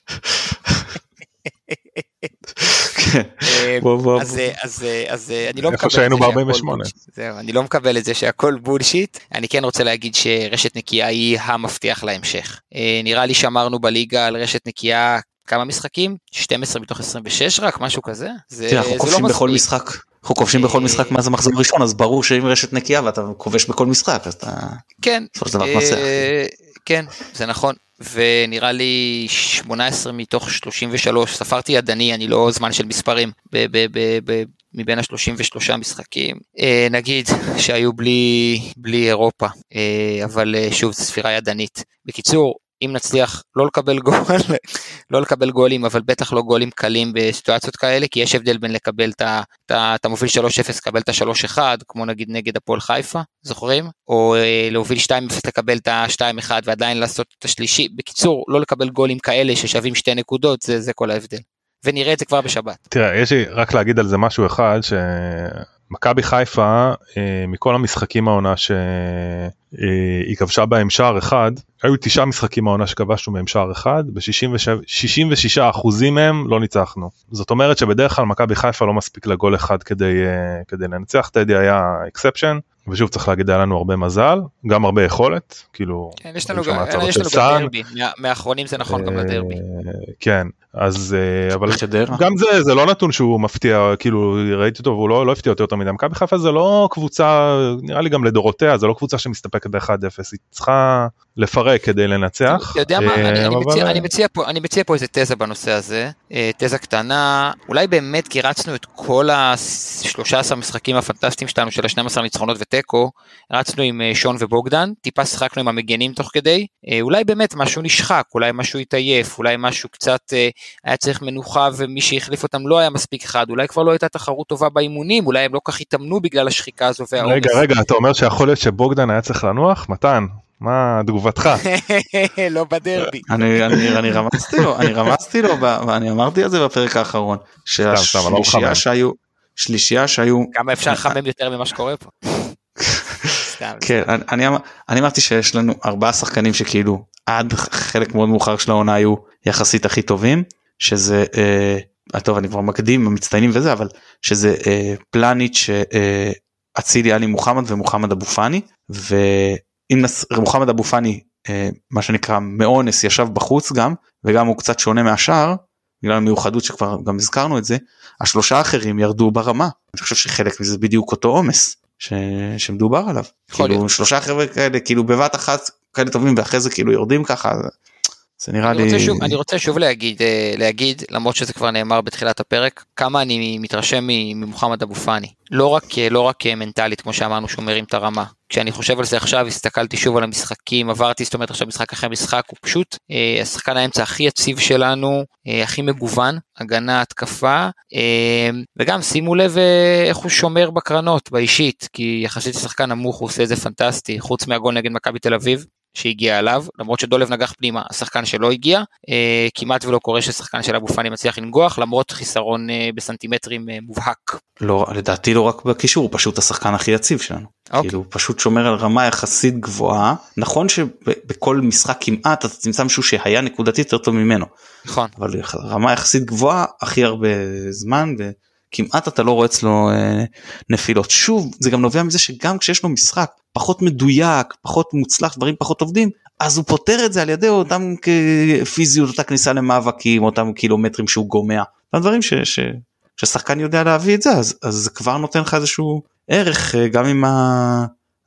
אז אני לא
מקבל שהיינו ב-48.
אני לא מקבל את זה שהכל בולשיט. אני כן רוצה להגיד שרשת נקייה היא המפתח להמשך. נראה לי שאמרנו בליגה על רשת נקייה כמה משחקים? 12 מתוך 26 רק, משהו כזה?
זה, אנחנו כובשים לא בכל משחק. אנחנו כובשים בכל משחק מאז המחזור הראשון אז ברור שאם רשת נקייה ואתה כובש בכל משחק אז אתה
כן כן. זה נכון. ונראה לי 18 מתוך 33 ספרתי ידני אני לא זמן של מספרים מבין ה-33 משחקים. נגיד שהיו בלי בלי אירופה אבל שוב ספירה ידנית. בקיצור אם נצליח לא לקבל גול, לא לקבל גולים, אבל בטח לא גולים קלים בסיטואציות כאלה, כי יש הבדל בין לקבל את ה... אתה מוביל 3-0, לקבל את ה-3-1, כמו נגיד נגד הפועל חיפה, זוכרים? או אה, להוביל 2-0, לקבל את ה-2-1 ועדיין לעשות את השלישי. בקיצור, לא לקבל גולים כאלה ששווים שתי נקודות, זה, זה כל ההבדל. ונראה את זה כבר בשבת.
תראה, יש לי רק להגיד על זה משהו אחד, ש... מכבי חיפה אה, מכל המשחקים העונה שהיא כבשה בהם שער אחד היו תשעה משחקים העונה שכבשנו מהם שער אחד ב-66 אחוזים מהם לא ניצחנו. זאת אומרת שבדרך כלל מכבי חיפה לא מספיק לגול אחד כדי אה, כדי לנצח. טדי היה אקספשן ושוב צריך להגיד היה לנו הרבה מזל גם הרבה יכולת כאילו
כן, יש לנו גם, יש לנו גם דרבי. מהאחרונים זה נכון גם לדרבי
כן אז אבל גם זה זה לא נתון שהוא מפתיע כאילו ראיתי אותו והוא לא, לא הפתיע אותי יותר מדי. מכבי חיפה זה לא קבוצה נראה לי גם לדורותיה זה לא קבוצה שמסתפקת ב-1-0 היא צריכה לפרק כדי לנצח.
אתה יודע מה אני מציע פה איזה תזה בנושא הזה תזה קטנה אולי באמת כי רצנו את כל ה-13 משחקים הפנטסטיים שלנו של ה-12 ניצחונות ותיקו רצנו עם שון ובוגדן טיפה שחקנו עם המגנים תוך כדי אולי באמת משהו נשחק אולי משהו התעייף אולי משהו קצת היה צריך מנוחה ומי שהחליף אותם לא היה מספיק חד, אולי כבר לא הייתה תחרות טובה באימונים, אולי הם לא כך התאמנו בגלל השחיקה הזו והעומס.
רגע, רגע, אתה אומר שיכול להיות שבוגדן היה צריך לנוח? מתן, מה תגובתך?
לא בדרבי.
אני, אני, אני רמזתי לו, אני רמזתי לו, ואני אמרתי את זה בפרק האחרון, לא שהשלישייה שהיו, שלישייה שהיו...
כמה אפשר לחמם יותר ממה שקורה פה.
כן, אני, אני אמרתי שיש לנו ארבעה שחקנים שכאילו עד חלק מאוד מאוחר של העונה היו יחסית הכי טובים שזה אה, טוב אני כבר מקדים המצטיינים וזה אבל שזה אה, פלניץ' אה, אצילי עלי מוחמד ומוחמד אבו פאני ואם מוחמד אבו פאני אה, מה שנקרא מאונס ישב בחוץ גם וגם הוא קצת שונה מהשאר בגלל המיוחדות שכבר גם הזכרנו את זה השלושה האחרים ירדו ברמה. אני חושב שחלק מזה בדיוק אותו עומס ש... שמדובר עליו. כאילו שלושה חבר'ה כאלה כאילו בבת אחת כאלה טובים ואחרי זה כאילו יורדים ככה זה נראה
אני
לי...
רוצה שוב, אני רוצה שוב להגיד, אה, להגיד, למרות שזה כבר נאמר בתחילת הפרק, כמה אני מתרשם ממוחמד אבו פאני. לא רק, לא רק מנטלית, כמו שאמרנו, שהוא מרים את הרמה. כשאני חושב על זה עכשיו, הסתכלתי שוב על המשחקים, עברתי, זאת אומרת עכשיו משחק אחרי משחק, הוא פשוט אה, השחקן האמצע הכי יציב שלנו, אה, הכי מגוון, הגנה, התקפה, אה, וגם שימו לב אה, איך הוא שומר בקרנות, באישית, כי יחסית לשחקן נמוך הוא עושה את זה פנטסטי, חוץ מהגול נגד מכבי תל אביב, שהגיע אליו, למרות שדולב נגח פנימה, השחקן שלא הגיע, אה, כמעט ולא קורה ששחקן של אבו פאני מצליח לנגוח, למרות חיסרון אה, בסנטימטרים אה, מובהק.
לא, לדעתי לא רק בקישור, הוא פשוט השחקן הכי יציב שלנו. אוקיי. כאילו, הוא פשוט שומר על רמה יחסית גבוהה, נכון שבכל משחק כמעט אתה תמצא מישהו שהיה נקודתית יותר טוב ממנו.
נכון.
אבל רמה יחסית גבוהה הכי הרבה זמן. ו... כמעט אתה לא רואה אצלו אה, נפילות. שוב זה גם נובע מזה שגם כשיש לו משחק פחות מדויק פחות מוצלח דברים פחות עובדים אז הוא פותר את זה על ידי אותם פיזיות אותה כניסה למאבקים אותם קילומטרים שהוא גומע. הדברים ש, ש, ששחקן יודע להביא את זה אז, אז זה כבר נותן לך איזשהו ערך אה, גם אם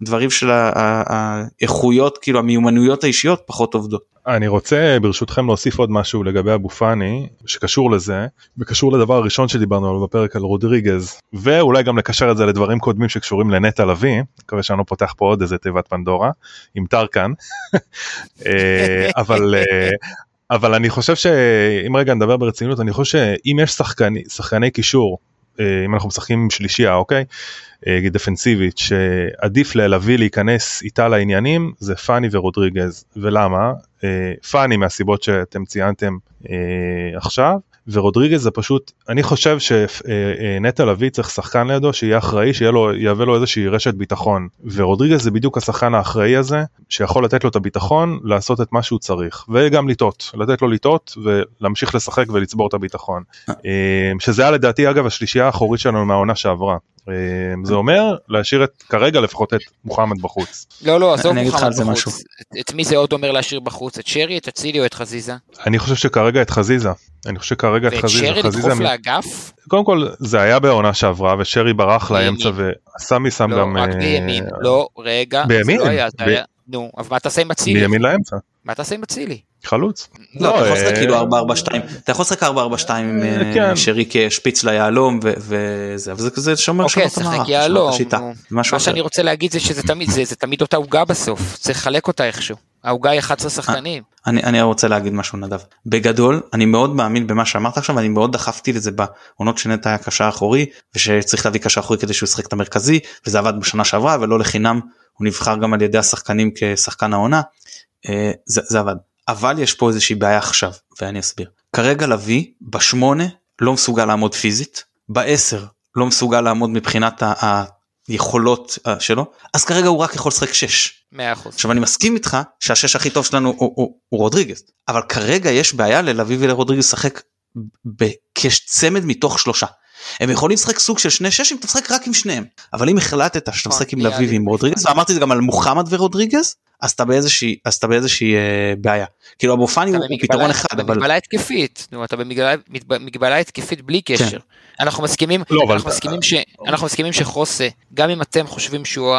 הדברים של האיכויות כאילו המיומנויות האישיות פחות עובדות.
אני רוצה ברשותכם להוסיף עוד משהו לגבי אבו פאני שקשור לזה וקשור לדבר הראשון שדיברנו עליו בפרק על רודריגז ואולי גם לקשר את זה לדברים קודמים שקשורים לנטע לביא מקווה שאני לא פותח פה עוד איזה תיבת פנדורה עם טרקן אה, אבל אה, אבל אני חושב שאם רגע נדבר ברצינות אני חושב שאם יש שחקני, שחקני קישור אה, אם אנחנו משחקים עם שלישייה אוקיי דפנסיבית שעדיף להביא להיכנס איתה לעניינים זה פאני ורודריגז ולמה פאני מהסיבות שאתם ציינתם עכשיו ורודריגז זה פשוט, אני חושב שנטע לביא צריך שחקן לידו שיהיה אחראי, שיהווה לו איזושהי רשת ביטחון. ורודריגז זה בדיוק השחקן האחראי הזה, שיכול לתת לו את הביטחון לעשות את מה שהוא צריך, וגם לטעות, לתת לו לטעות ולהמשיך לשחק ולצבור את הביטחון. אה. שזה היה לדעתי אגב השלישייה האחורית שלנו מהעונה שעברה. זה אומר להשאיר את כרגע לפחות את מוחמד בחוץ.
לא לא עזוב מוחמד בחוץ. את מי זה עוד אומר להשאיר בחוץ? את שרי, את אצילי או את חזיזה?
אני חושב שכרגע את חזיזה. אני חושב שכרגע את חזיזה.
ואת שרי לדחוף לאגף?
קודם כל זה היה בעונה שעברה ושרי ברח לאמצע וסמי שם גם...
לא, רק בימין. לא, רגע.
בימין?
נו, אבל מה תעשה עם אצילי?
בימין לאמצע.
מה תעשה עם אצילי?
חלוץ.
לא, אתה יכול לשחק כאילו 4-4-2, אתה יכול לשחק 4-4-2 עם כן. שרי כשפיץ ליהלום וזה, אבל זה כזה שומר
אוקיי, שחק יהלום, מה שאני רוצה להגיד זה שזה תמיד, זה תמיד אותה עוגה בסוף, צריך לחלק אותה איכשהו. העוגה היא 11 שחקנים.
אני, אני רוצה להגיד משהו נדב. בגדול אני מאוד מאמין במה שאמרת עכשיו ואני מאוד דחפתי לזה בעונות שנטע היה קשר אחורי ושצריך להביא קשר אחורי כדי שהוא ישחק את המרכזי וזה עבד בשנה שעברה ולא לחינם הוא נבחר גם על ידי השחקנים כשחקן העונה. אה, זה, זה עבד. אבל יש פה איזושהי בעיה עכשיו ואני אסביר. כרגע לביא בשמונה לא מסוגל לעמוד פיזית, בעשר לא מסוגל לעמוד מבחינת היכולות אה, שלו, אז כרגע הוא רק יכול לשחק שש.
מאה אחוז.
עכשיו אני מסכים איתך שהשש הכי טוב שלנו הוא, הוא, הוא רודריגז, אבל כרגע יש בעיה ללביא ולרודריגז לשחק כשצמד מתוך שלושה. הם יכולים לשחק סוג של שני ששים, אתה משחק רק עם שניהם. אבל אם החלטת שאתה נכון, משחק עם לביא ועם רודריגז, ואמרתי את זה גם על מוחמד ורודריגז, אז אתה באיזושהי אז אתה באיזושהי אה, בעיה כאילו אבו פאני הוא פתרון אחד
אבל במגבלה התקפית נו, אתה במגבלה, התקפית בלי קשר כן. אנחנו מסכימים לא, אנחנו. מסכימים ש... אנחנו מסכימים שחוסה גם אם אתם חושבים שהוא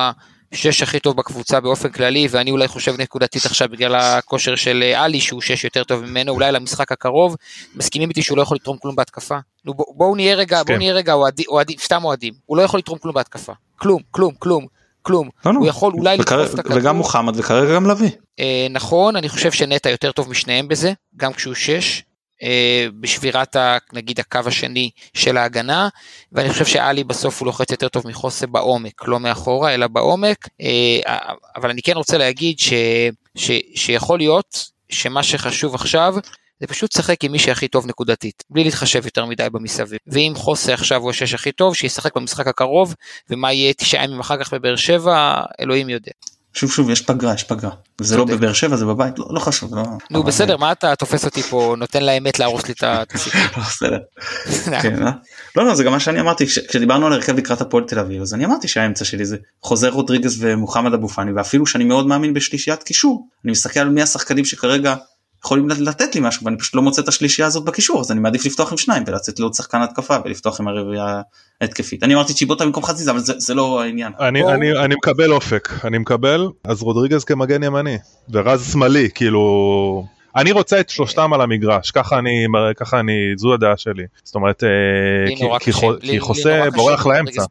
השש הכי טוב בקבוצה באופן כללי ואני אולי חושב נקודתית עכשיו בגלל הכושר של אה, עלי שהוא שש יותר טוב ממנו אולי למשחק הקרוב מסכימים איתי שהוא לא יכול לתרום כלום בהתקפה. נו בואו נהיה רגע בואו נהיה רגע אוהדים סתם אוהדים הוא לא יכול לתרום כלום בהתקפה כלום כלום כלום כלום. לא, לא. הוא יכול אולי
לדחוף את הכדור. וגם מוחמד וכרגע גם לביא.
אה, נכון, אני חושב שנטע יותר טוב משניהם בזה, גם כשהוא שש. אה, בשבירת ה, נגיד הקו השני של ההגנה ואני חושב שאלי בסוף הוא לוחץ יותר טוב מחוסה בעומק לא מאחורה אלא בעומק אה, אבל אני כן רוצה להגיד ש, ש, שיכול להיות שמה שחשוב עכשיו זה פשוט לשחק עם מי שהכי טוב נקודתית, בלי להתחשב יותר מדי במסביב. ואם חוסה עכשיו הוא השש הכי טוב, שישחק במשחק הקרוב, ומה יהיה תשעה ימים אחר כך בבאר שבע, אלוהים יודע.
שוב שוב יש פגרה יש פגרה זה לא בבאר שבע זה בבית לא, לא חשוב לא
נו בסדר מה אתה תופס אותי פה נותן לאמת להרוס לי את הסיפור.
לא, בסדר. כן, אה? לא לא זה גם מה שאני אמרתי כשדיברנו על הרכב לקראת הפועל תל אביב אז אני אמרתי שהאמצע שלי זה חוזר רודריגז ומוחמד אבו פאני ואפילו שאני מאוד מאמין בשלישיית קישור אני מסתכל על מי השחקנים שכרגע יכולים לתת לי משהו ואני פשוט לא מוצא את השלישייה הזאת בקישור אז אני מעדיף לפתוח עם שניים ולצאת לעוד שחקן התקפה ולפתוח עם הרביעייה התקפית אני אמרתי צ'יבוטה במקום חזיזה אבל זה, זה לא העניין.
אני, או... אני, אני מקבל אופק אני מקבל אז רודריגז כמגן ימני ורז שמאלי כאילו אני רוצה את שלושתם על המגרש ככה אני ככה אני זו הדעה שלי זאת אומרת אה, כי, כי, כי חוסה בורח לאמצע.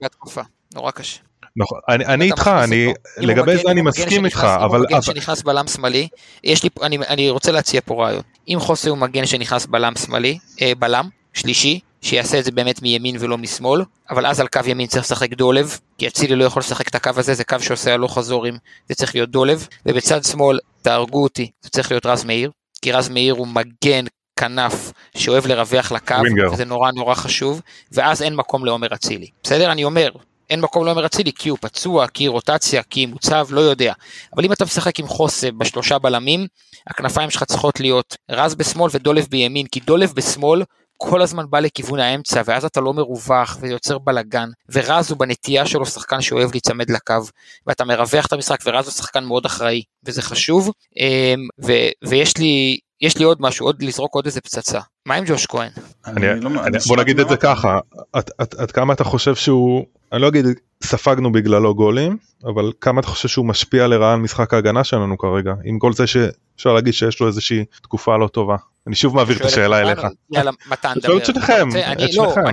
נורא קשה.
נכון, אני, אני איתך, אני, לגבי זה אני מסכים איתך, אבל... אם הוא
מגן שנכנס בלם שמאלי, יש לי, אני, אני רוצה להציע פה רעיון. אם חוסר הוא מגן שנכנס בלם שמאלי, אה, בלם, שלישי, שיעשה את זה באמת מימין ולא משמאל, אבל אז על קו ימין צריך לשחק דולב, כי אצילי לא יכול לשחק את הקו הזה, זה קו שעושה הלוך חזורים, זה צריך להיות דולב, ובצד שמאל, תהרגו אותי, זה צריך להיות רז מאיר, כי רז מאיר הוא מגן כנף שאוהב לרווח לקו, וזה נורא נורא חשוב, ואז אין מקום לעומר אצילי. בסדר? אני אומר, אין מקום לעומר אצילי כי הוא פצוע, כי רוטציה, כי מוצב, לא יודע. אבל אם אתה משחק עם חוסה בשלושה בלמים, הכנפיים שלך צריכות להיות רז בשמאל ודולב בימין, כי דולב בשמאל כל הזמן בא לכיוון האמצע, ואז אתה לא מרווח ויוצר בלאגן, ורז הוא בנטייה שלו שחקן שאוהב להיצמד לקו, ואתה מרווח את המשחק, ורז הוא שחקן מאוד אחראי, וזה חשוב, אמ, ו- ויש לי יש לי עוד משהו, עוד לזרוק עוד איזה פצצה. מה עם ג'וש כהן?
לא בוא נגיד את זה ככה, עד כמה אתה חושב שהוא, אני לא אגיד ספגנו בגללו גולים, אבל כמה אתה חושב שהוא משפיע לרעה על משחק ההגנה שלנו כרגע, עם כל זה שאפשר להגיד שיש לו איזושהי תקופה לא טובה. אני שוב מעביר את השאלה אליך.
יאללה, מתן,
דבר. את שלכם,
את שלכם. לא,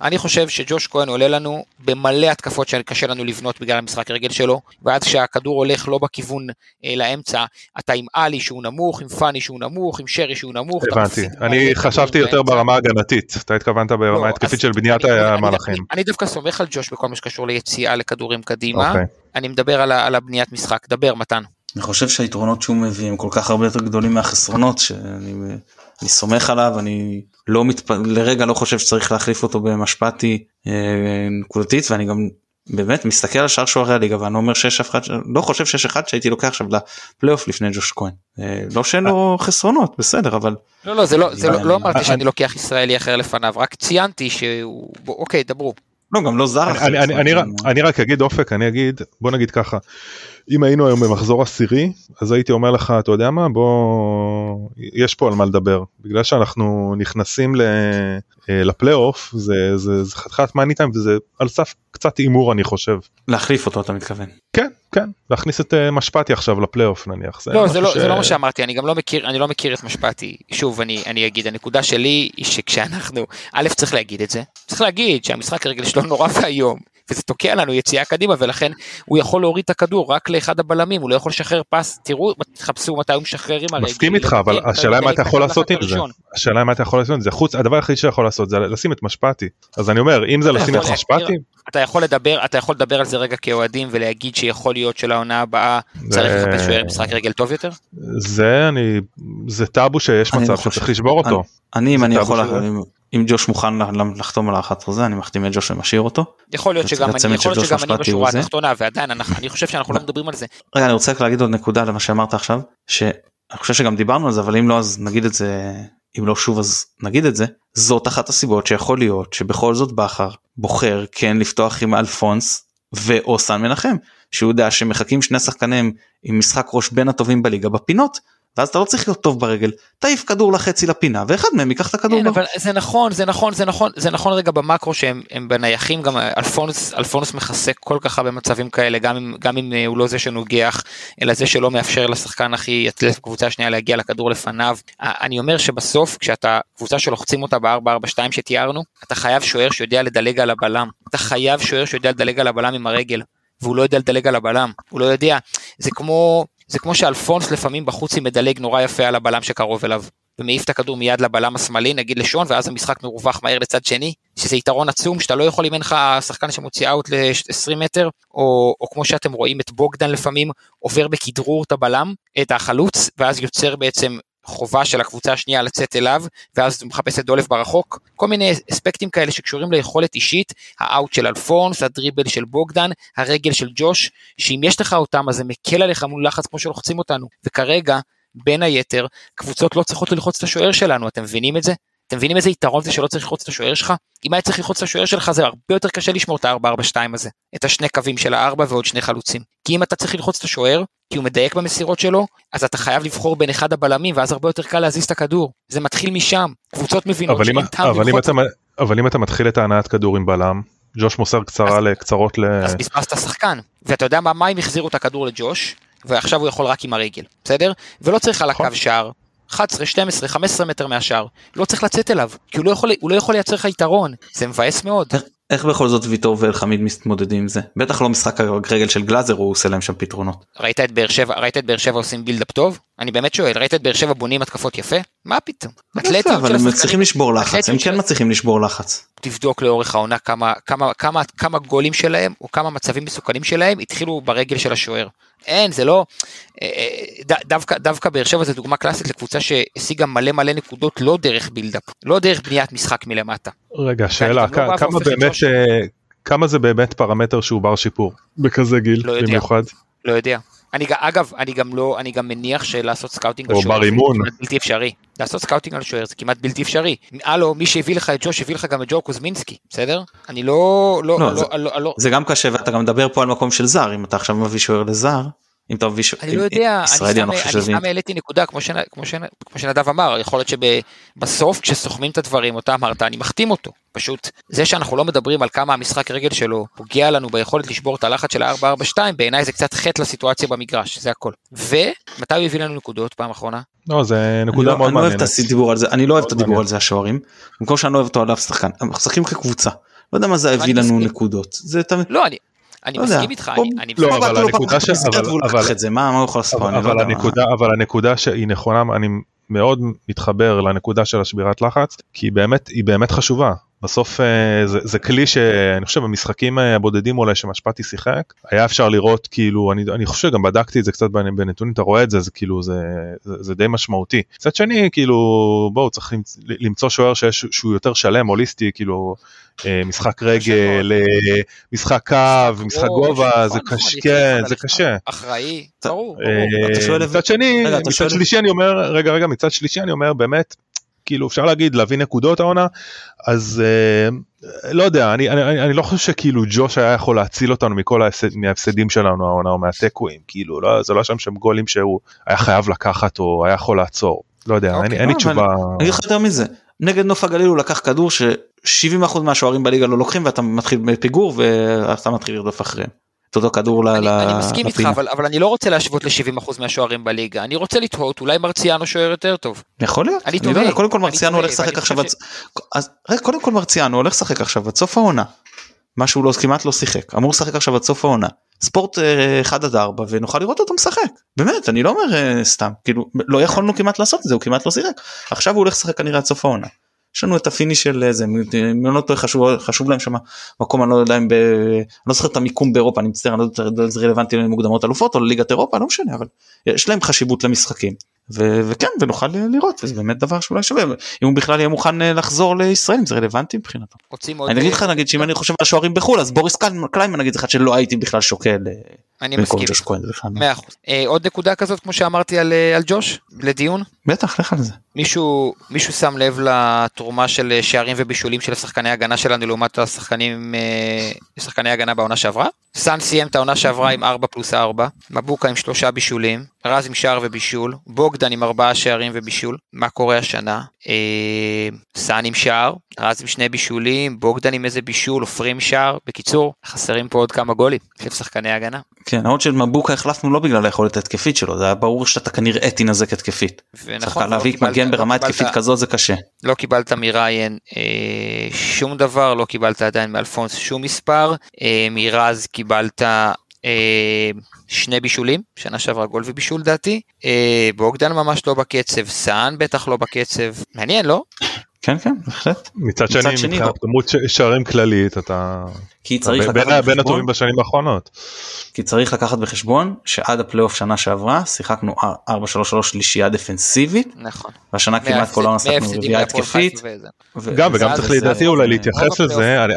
אני חושב, שג'וש כהן עולה לנו במלא התקפות שקשה לנו לבנות בגלל המשחק הרגל שלו, ואז כשהכדור הולך לא בכיוון אה, לאמצע, אתה עם עלי שהוא נמוך, עם פאני שהוא נמוך, עם שרי שהוא נמוך.
הבנתי, אני חשבתי יותר ברמה הגנתית, אתה התכוונת ברמה לא, התקפית של בניית המהלכים.
אני דווקא סומך על ג'וש בכל מה שקשור ליציאה לכדורים קדימה, אוקיי. אני מדבר על הבניית משחק, דבר מתן.
אני חושב שהיתרונות שהוא מביא הם כל כך הרבה יותר גדולים מהחסרונות שאני אני סומך עליו אני לא מתפ... לרגע לא חושב שצריך להחליף אותו במשפטי אה, נקודתית ואני גם באמת מסתכל על שאר שוערי הליגה ואני אומר שש אחד לא חושב שיש אחד שהייתי לוקח עכשיו לפלייאוף לפני ג'וש כהן אה, לא שאין לו חסרונות בסדר אבל
לא לא זה לא זה לא, לא אמרתי שאני לוקח ישראלי אחר לפניו רק ציינתי שהוא אוקיי דברו.
לא גם לא זר
אני, אני, רק אגיד אופק אני אגיד בוא נגיד ככה. אם היינו היום במחזור עשירי אז הייתי אומר לך אתה יודע מה? בוא יש פה על מה לדבר. בגלל שאנחנו נכנסים אה, לפלייאוף זה, זה, זה חתיכת מאני טיים וזה על סף קצת הימור אני חושב.
להחליף אותו אתה מתכוון.
כן כן להכניס את אה, משפטי עכשיו לפלייאוף נניח.
זה לא זה לא, ש... זה לא מה שאמרתי אני גם לא מכיר אני לא מכיר את משפטי שוב אני אני אגיד הנקודה שלי היא שכשאנחנו א' צריך להגיד את זה צריך להגיד שהמשחק הרגל שלו נורא ואיום וזה תוקע לנו יציאה קדימה ולכן הוא יכול להוריד את הכדור רק לאחד הבלמים הוא לא יכול לשחרר פס תראו תחפשו מתי הוא משחרר עם הרגל.
מסכים איתך אבל השאלה מה אתה יכול לעשות עם זה. השאלה מה אתה יכול לעשות עם זה חוץ הדבר היחיד שאתה יכול לעשות זה לשים את משפטי אז אני אומר אם זה לשים את משפטי.
אתה יכול לדבר אתה יכול לדבר על זה רגע כאוהדים ולהגיד שיכול להיות שלעונה הבאה צריך לחפש שוער משחק רגל טוב יותר?
זה אני זה טאבו שיש מצב שצריך לשבור אותו.
אני אם אני יכול אם ג'וש מוכן לחתום על האחת חוזה אני מחתים את ג'וש ומשאיר אותו.
יכול להיות שגם אני יכול להיות שגם אני בשורה התחתונה ועדיין אני חושב שאנחנו לא מדברים על זה.
רגע אני רוצה רק להגיד עוד נקודה למה שאמרת עכשיו שאני חושב שגם דיברנו על זה אבל אם לא אז נגיד את זה אם לא שוב אז נגיד את זה זאת אחת הסיבות שיכול להיות שבכל זאת בכר בוחר כן לפתוח עם אלפונס ואו סן מנחם שהוא יודע שמחכים שני שחקנים עם משחק ראש בין הטובים בליגה בפינות ואז אתה לא צריך להיות טוב ברגל תעיף כדור לחצי לפינה ואחד מהם ייקח את הכדור.
כן, אבל זה נכון זה נכון זה נכון זה נכון רגע במקרו שהם בנייחים גם אלפונס אלפונס מכסה כל כך הרבה מצבים כאלה גם אם גם אם אה, הוא לא זה שנוגח אלא זה שלא מאפשר לשחקן הכי אתלט בקבוצה השנייה להגיע לכדור לפניו. אני אומר שבסוף כשאתה קבוצה שלוחצים אותה ב-442 שתיארנו אתה חייב שוער שיודע לדלג על הבלם אתה חייב שוער שיודע לדלג על הבלם עם הרגל. והוא לא יודע לדלג על הבלם, הוא לא יודע, זה כמו, זה כמו שאלפונס לפעמים בחוץ היא מדלג נורא יפה על הבלם שקרוב אליו, ומעיף את הכדור מיד לבלם השמאלי, נגיד לשון, ואז המשחק מרווח מהר לצד שני, שזה יתרון עצום, שאתה לא יכול אם אין לך שחקן שמוציא אאוט ל-20 מטר, או, או כמו שאתם רואים את בוגדן לפעמים, עובר בכדרור את הבלם, את החלוץ, ואז יוצר בעצם חובה של הקבוצה השנייה לצאת אליו, ואז הוא מחפש את דולף ברחוק, כל מיני אספקטים כאלה שקשורים ליכולת אישית, האאוט של אלפונס, הדריבל של בוגדן, הרגל של ג'וש, שאם יש לך אותם אז זה מקל עליך מול לחץ כמו שלוחצים אותנו, וכרגע, בין היתר, קבוצות לא צריכות ללחוץ את השוער שלנו, אתם מבינים את זה? אתם מבינים איזה יתרון זה שלא צריך ללחוץ את השוער שלך? אם היה צריך ללחוץ את השוער שלך זה הרבה יותר קשה לשמור את ה-4-4-2 הזה, את השני קווים של הארבע ועוד שני חלוצים. כי אם אתה צריך ללחוץ את השוער, כי הוא מדייק במסירות שלו, אז אתה חייב לבחור בין אחד הבלמים ואז הרבה יותר קל להזיז את הכדור. זה מתחיל משם, קבוצות מבינות שאין טעם ללחוץ.
אבל אם אתה מתחיל את ההנעת כדור עם בלם, ג'וש מוסר קצרה אז, לקצרות ל...
אז בזבזת שחקן, ואתה יודע מה, מה אם החזירו את הכדור לג'וש, ועכשיו הוא יכול רק עם הרגל, בסדר? ולא צריך על הקו נכון. שער, 11, 12, 15 מטר מהשאר, לא צריך לצאת אליו, כי הוא לא יכול, הוא לא יכול לייצר לך יתרון, זה מבאס מאוד.
איך בכל זאת ויטור ואלחמיד מתמודדים עם זה? בטח לא משחק הרגל של גלאזר הוא עושה להם שם פתרונות.
ראית את באר שבע, ראית את באר שבע עושים בילדאפ טוב? אני באמת שואל, ראית את באר שבע בונים התקפות יפה? מה פתאום?
אתלטיות אבל הם מצליחים לשבור לחץ, הם כן מצליחים לשבור לחץ.
תבדוק לאורך העונה כמה, כמה, כמה, כמה גולים שלהם או כמה מצבים מסוכנים שלהם התחילו ברגל של השוער. אין, זה לא... אה, אה, דווקא, דווקא באר שבע זה דוגמה קלאסית לקבוצה שהשיגה מלא מלא נקודות לא דרך build-up, לא דרך בניית משחק מלמטה.
רגע, שאלה, לא כמה באמת, אה, כמה זה באמת פרמטר שהוא בר שיפור בכזה גיל
לא
במיוחד?
לא יודע. אני אגב אני גם לא אני גם מניח שלעשות scouting על
שוער זה
כמעט בלתי אפשרי. לעשות scouting על שוער זה כמעט בלתי אפשרי. הלו מי שהביא לך את ג'וש הביא לך גם את ג'ו קוזמינסקי בסדר? אני לא לא, לא,
לא, זה, לא, לא, לא. זה גם קשה ואתה גם מדבר פה על מקום של זר. אם אתה עכשיו מביא שוער לזר אם אתה מביא.
אני לא יודע,
ישראלי,
אני סתם- העליתי נקודה, כמו שנ- כמו שנ- כמו שנדב אמר, יכול להיות שבסוף כשסוכמים את הדברים, אותה אמרת, אני מחתים אותו. פשוט, זה שאנחנו לא מדברים על כמה המשחק רגל שלו פוגע לנו ביכולת לשבור את הלחץ של ה-442, בעיניי זה קצת חטא לסיטואציה במגרש, זה הכל. ומתי הוא הביא לנו נקודות פעם אחרונה?
לא זה
אני
נקודה
לא,
מאוד
אני לא אוהב
מעניינת.
את הדיבור על זה, אני לא אוהב את
מאוד
הדיבור. על זה השוערים, במקום שאני לא אוהב אותו עליו שחקן, הם משחקים כקבוצה, לא יודע מה זה הביא לנו. נקודות, זה תמיד,
לא, אני, אני
לא
מסכים איתך, אני,
לא,
פה
אבל
באת לו פעם
הנקודה ש- אבל- אבל- אבל, אבל. הנקודה אבל הנקודה שהיא נכונה אני מאוד מתחבר לנקודה של השבירת לחץ כי היא באמת היא באמת חשובה. בסוף אה, זה, זה כלי שאני חושב במשחקים אה, הבודדים אולי שמשפטי שיחק היה אפשר לראות כאילו אני, אני חושב שגם בדקתי את זה קצת בנ- בנתונים אתה רואה את זה זה כאילו זה, זה, זה די משמעותי. מצד שני כאילו בואו צריך למצ- למצוא שוער שיש, שהוא יותר שלם הוליסטי כאילו משחק רגל אה, משחק קו משחק גובה
נכון,
זה
נכון,
קשה
לפני
כן זה קשה.
אחראי, ברור.
אה, מצד שני, מצד שלישי אני אומר, רגע רגע, מצד שלישי אני אומר באמת, כאילו אפשר להגיד להביא נקודות העונה, אז אה, לא יודע, אני, אני, אני, אני לא חושב שכאילו ג'וש היה יכול להציל אותנו מכל ההפסד, מההפסדים שלנו העונה או מהתיקואים, כאילו לא, זה לא שם שם גולים שהוא היה חייב לקחת או היה יכול לעצור, לא יודע, אין,
אוקיי.
אין לי
לא,
תשובה.
אני אגיד לך יותר מזה, נגד נוף הגליל הוא לקח כדור ש-70% מהשוערים בליגה לא לוקחים ואתה מתחיל בפיגור ואתה מתחיל לרדוף אחריהם. את אותו כדור
אני,
ל-
אני מסכים איתך,
לפינה.
אבל, אבל אני לא רוצה להשוות ל-70% מהשוערים בליגה, אני רוצה לתהות, אולי מרציאנו שוער יותר טוב.
יכול להיות,
אני
לא
תוהה,
קודם כל מרציאנו הולך לשחק עכשיו, עד- אז רגע, קודם כל מרציאנו הולך לשחק עכשיו עד סוף העונה. מה שהוא לא כמעט לא שיחק אמור לשחק עכשיו עד סוף העונה ספורט 1 עד 4 ונוכל לראות אותו משחק באמת אני לא אומר אה, סתם כאילו לא יכולנו כמעט לעשות את זה הוא כמעט לא שיחק עכשיו הוא הולך לשחק כנראה עד סוף העונה. יש לנו את ה finish של אה, זה אם אני לא טועה חשוב חשוב להם שם מקום אני לא יודע אם ב... אני לא זוכר את המיקום באירופה אני מצטער אני לא יודע אם זה רלוונטי למוקדמות אלופות או לליגת אירופה לא משנה אבל יש להם חשיבות למשחקים ו- וכן ונוכל לראות וזה באמת דבר שאולי שווה אם הוא בכלל יהיה מוכן אה, לחזור לישראל אם זה רלוונטי מבחינתו. אני אגיד לך נגיד שאם אני חושב על שוערים בחו"ל אז בוריס קליימן נגיד זה אחד שלא הייתי בכלל שוקל אה,
אני מסכים.
לא.
אה, עוד נקודה כזאת כמו שאמרתי אה, על ג'וש לדיון
בטח לך על זה.
מישהו מישהו שם לב לתרומה של אה, שערים ובישולים של השחקני הגנה שלנו לעומת השחקנים אה, שחקני הגנה בעונה שעברה. סאן סיים את העונה שעברה עם 4 פלוס 4, מבוקה עם שלושה בישולים, רז עם שער ובישול, בוגדן עם ארבעה שערים ובישול, מה קורה השנה? אה, סאן עם שער, רז עם שני בישולים, בוגדן עם איזה בישול, עופרי עם שער, בקיצור חסרים פה עוד כמה גולים של שחקני הגנה.
כן למרות שמבוקה החלפנו לא בגלל היכולת ההתקפית שלו זה היה ברור שאתה כנראה תינזק התקפית.
ונכון,
צריך
לא
להביא
קיבלת-
מגן
לא
ברמה התקפית כזאת זה קשה.
לא קיבלת מריין אה, שום דבר, לא קיבלת עדיין מאלפונס שום מספר, אה, מרז קיבלת אה, שני בישולים, שנה שעברה גול ובישול דעתי, אה, בוגדן ממש לא בקצב, סאן בטח לא בקצב, מעניין לא?
כן כן בהחלט.
מצד
מצד
שני, מבחינת
לא.
כמות ש- שערים כללית אתה
כי צריך
בין-
לקחת
בין בין
בחשבון
הטובים בשנים האחרונות.
כי צריך לקחת בחשבון שעד הפלייאוף שנה שעברה שיחקנו 4-3-3 שלישייה דפנסיבית
נכון.
והשנה כמעט כל העונה רביעייה
להפועל
התקפית. ו-
גם וגם צריך לדעתי אולי
זה-
להתייחס לזה אני-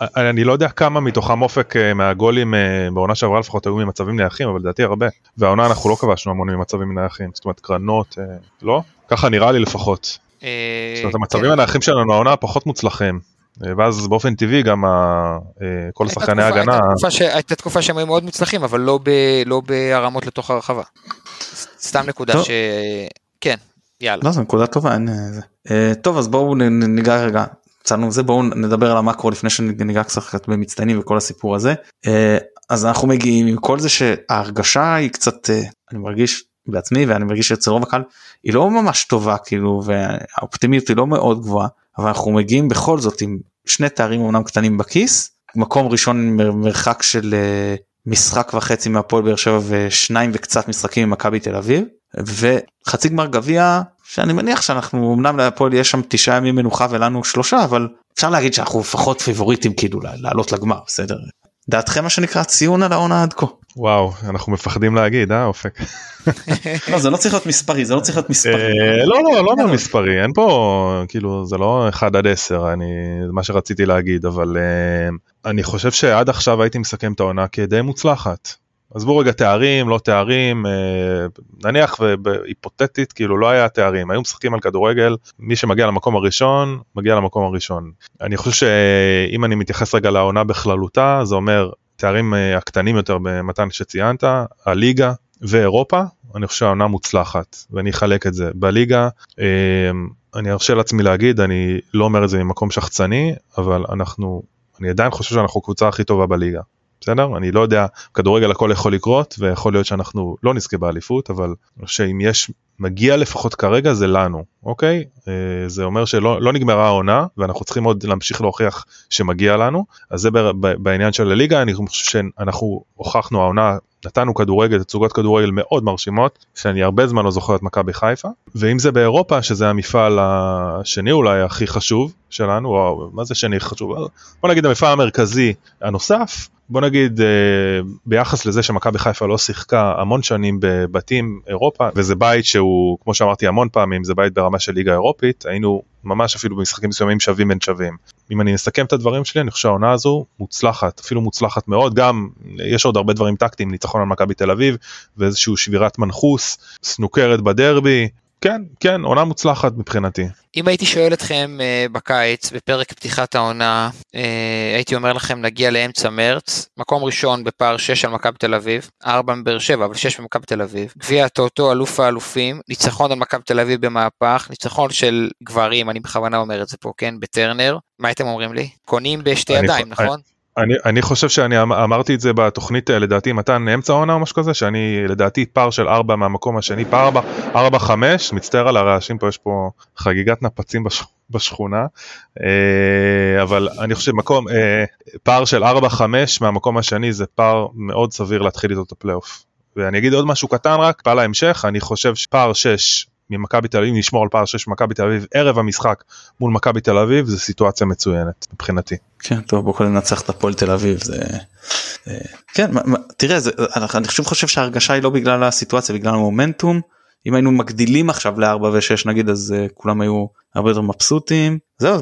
אני אני לא יודע כמה מתוכם אופק אה, מהגולים אה, בעונה שעברה לפחות היו ממצבים נייחים אבל לדעתי הרבה והעונה אנחנו לא כבשנו המון ממצבים נייחים זאת אומרת קרנות אה, לא ככה נראה לי לפחות זאת אומרת המצבים
כן.
הנייחים שלנו העונה פחות מוצלחים אה, ואז באופן טבעי גם ה- אה, כל שחקני ההגנה
הייתה תקופה ש- הייתה תקופה שהם היו מאוד מוצלחים, אבל לא ב- לא בהרמות לתוך הרחבה. סתם נקודה
טוב.
ש... כן, יאללה.
לא, זו נקודה טובה. אין, אה, זה. אה, טוב אז בואו ניגע רגע. יצאנו זה בואו נדבר על המקרו לפני שניגע קצת במצטיינים וכל הסיפור הזה. אה, אז אנחנו מגיעים עם כל זה שההרגשה היא קצת אה, אני מרגיש בעצמי ואני מרגיש שאצל רוב הקהל היא לא ממש טובה כאילו והאופטימיות היא לא מאוד גבוהה אבל אנחנו מגיעים בכל זאת עם שני תארים אמנם קטנים בכיס מקום ראשון מרחק של אה, משחק וחצי מהפועל באר שבע ושניים וקצת משחקים עם מכבי תל אביב וחצי גמר גביע שאני מניח שאנחנו אמנם להפועל יש שם תשעה ימים מנוחה ולנו שלושה אבל אפשר להגיד שאנחנו לפחות פיבוריטים כאילו לעלות לגמר בסדר דעתכם מה שנקרא ציון על העונה עד כה.
וואו אנחנו מפחדים להגיד אה אופק.
לא זה לא צריך להיות מספרי זה לא צריך להיות מספרי.
אה, לא לא לא אומר מספרי אין פה כאילו זה לא 1 עד 10 אני מה שרציתי להגיד אבל אה, אני חושב שעד עכשיו הייתי מסכם את העונה כדי מוצלחת. עזבו רגע תארים לא תארים אה, נניח והיפותטית כאילו לא היה תארים היו משחקים על כדורגל מי שמגיע למקום הראשון מגיע למקום הראשון. אני חושב שאם אני מתייחס רגע לעונה בכללותה זה אומר תארים אה, הקטנים יותר במתן שציינת הליגה ואירופה, אני חושב שהעונה מוצלחת, ואני אחלק את זה. בליגה, אני ארשה לעצמי להגיד, אני לא אומר את זה ממקום שחצני, אבל אנחנו, אני עדיין חושב שאנחנו הקבוצה הכי טובה בליגה. בסדר? אני לא יודע, כדורגל הכל יכול לקרות ויכול להיות שאנחנו לא נזכה באליפות, אבל שאם יש, מגיע לפחות כרגע זה לנו, אוקיי? אה, זה אומר שלא לא נגמרה העונה ואנחנו צריכים עוד להמשיך להוכיח שמגיע לנו, אז זה בעניין של הליגה, אני חושב שאנחנו הוכחנו העונה נתנו כדורגל, תצוגות כדורגל מאוד מרשימות, שאני הרבה זמן לא זוכר את מכבי חיפה, ואם זה באירופה, שזה המפעל השני אולי הכי חשוב שלנו, או מה זה שני חשוב, בוא נגיד המפעל המרכזי הנוסף, בוא נגיד אה, ביחס לזה שמכבי חיפה לא שיחקה המון שנים בבתים אירופה וזה בית שהוא כמו שאמרתי המון פעמים זה בית ברמה של ליגה אירופית היינו ממש אפילו במשחקים מסוימים שווים בין שווים. אם אני מסכם את הדברים שלי אני חושב שהעונה הזו מוצלחת אפילו מוצלחת מאוד גם יש עוד הרבה דברים טקטיים ניצחון על מכבי תל אביב ואיזשהו שבירת מנחוס סנוקרת בדרבי כן, כן, עונה מוצלחת מבחינתי.
אם הייתי שואל אתכם uh, בקיץ, בפרק פתיחת העונה, uh, הייתי אומר לכם נגיע לאמצע מרץ, מקום ראשון בפער 6 על מכבי תל אביב, 4 מבאר שבע, אבל 6 במכבי תל אביב, גביע הטוטו, אלוף האלופים, ניצחון על מכבי תל אביב במהפך, ניצחון של גברים, אני בכוונה אומר את זה פה, כן, בטרנר, מה הייתם אומרים לי? קונים בשתי ידיים, נכון?
אני, אני חושב שאני אמ-, אמרתי את זה בתוכנית אה, לדעתי מתן אמצע העונה או משהו כזה שאני לדעתי פער של 4 מהמקום השני פער 4 5 מצטער על הרעשים פה יש פה חגיגת נפצים בש, בשכונה אה, אבל אני חושב מקום אה, פער של 4 5 מהמקום השני זה פער מאוד סביר להתחיל איתו את הפלייאוף. ואני אגיד עוד משהו קטן רק פעל ההמשך אני חושב שפער 6 ממכבי תל אביב, לשמור על פער 6 ממכבי תל אביב ערב המשחק מול מכבי תל אביב זה סיטואציה מצוינת מבחינתי.
כן טוב בוא קודם ננצח את הפועל תל אביב זה אה, כן תראה זה אני שוב חושב שההרגשה היא לא בגלל הסיטואציה בגלל המומנטום. אם היינו מגדילים עכשיו ל-4 ו-6 נגיד אז uh, כולם היו הרבה יותר מבסוטים. זהו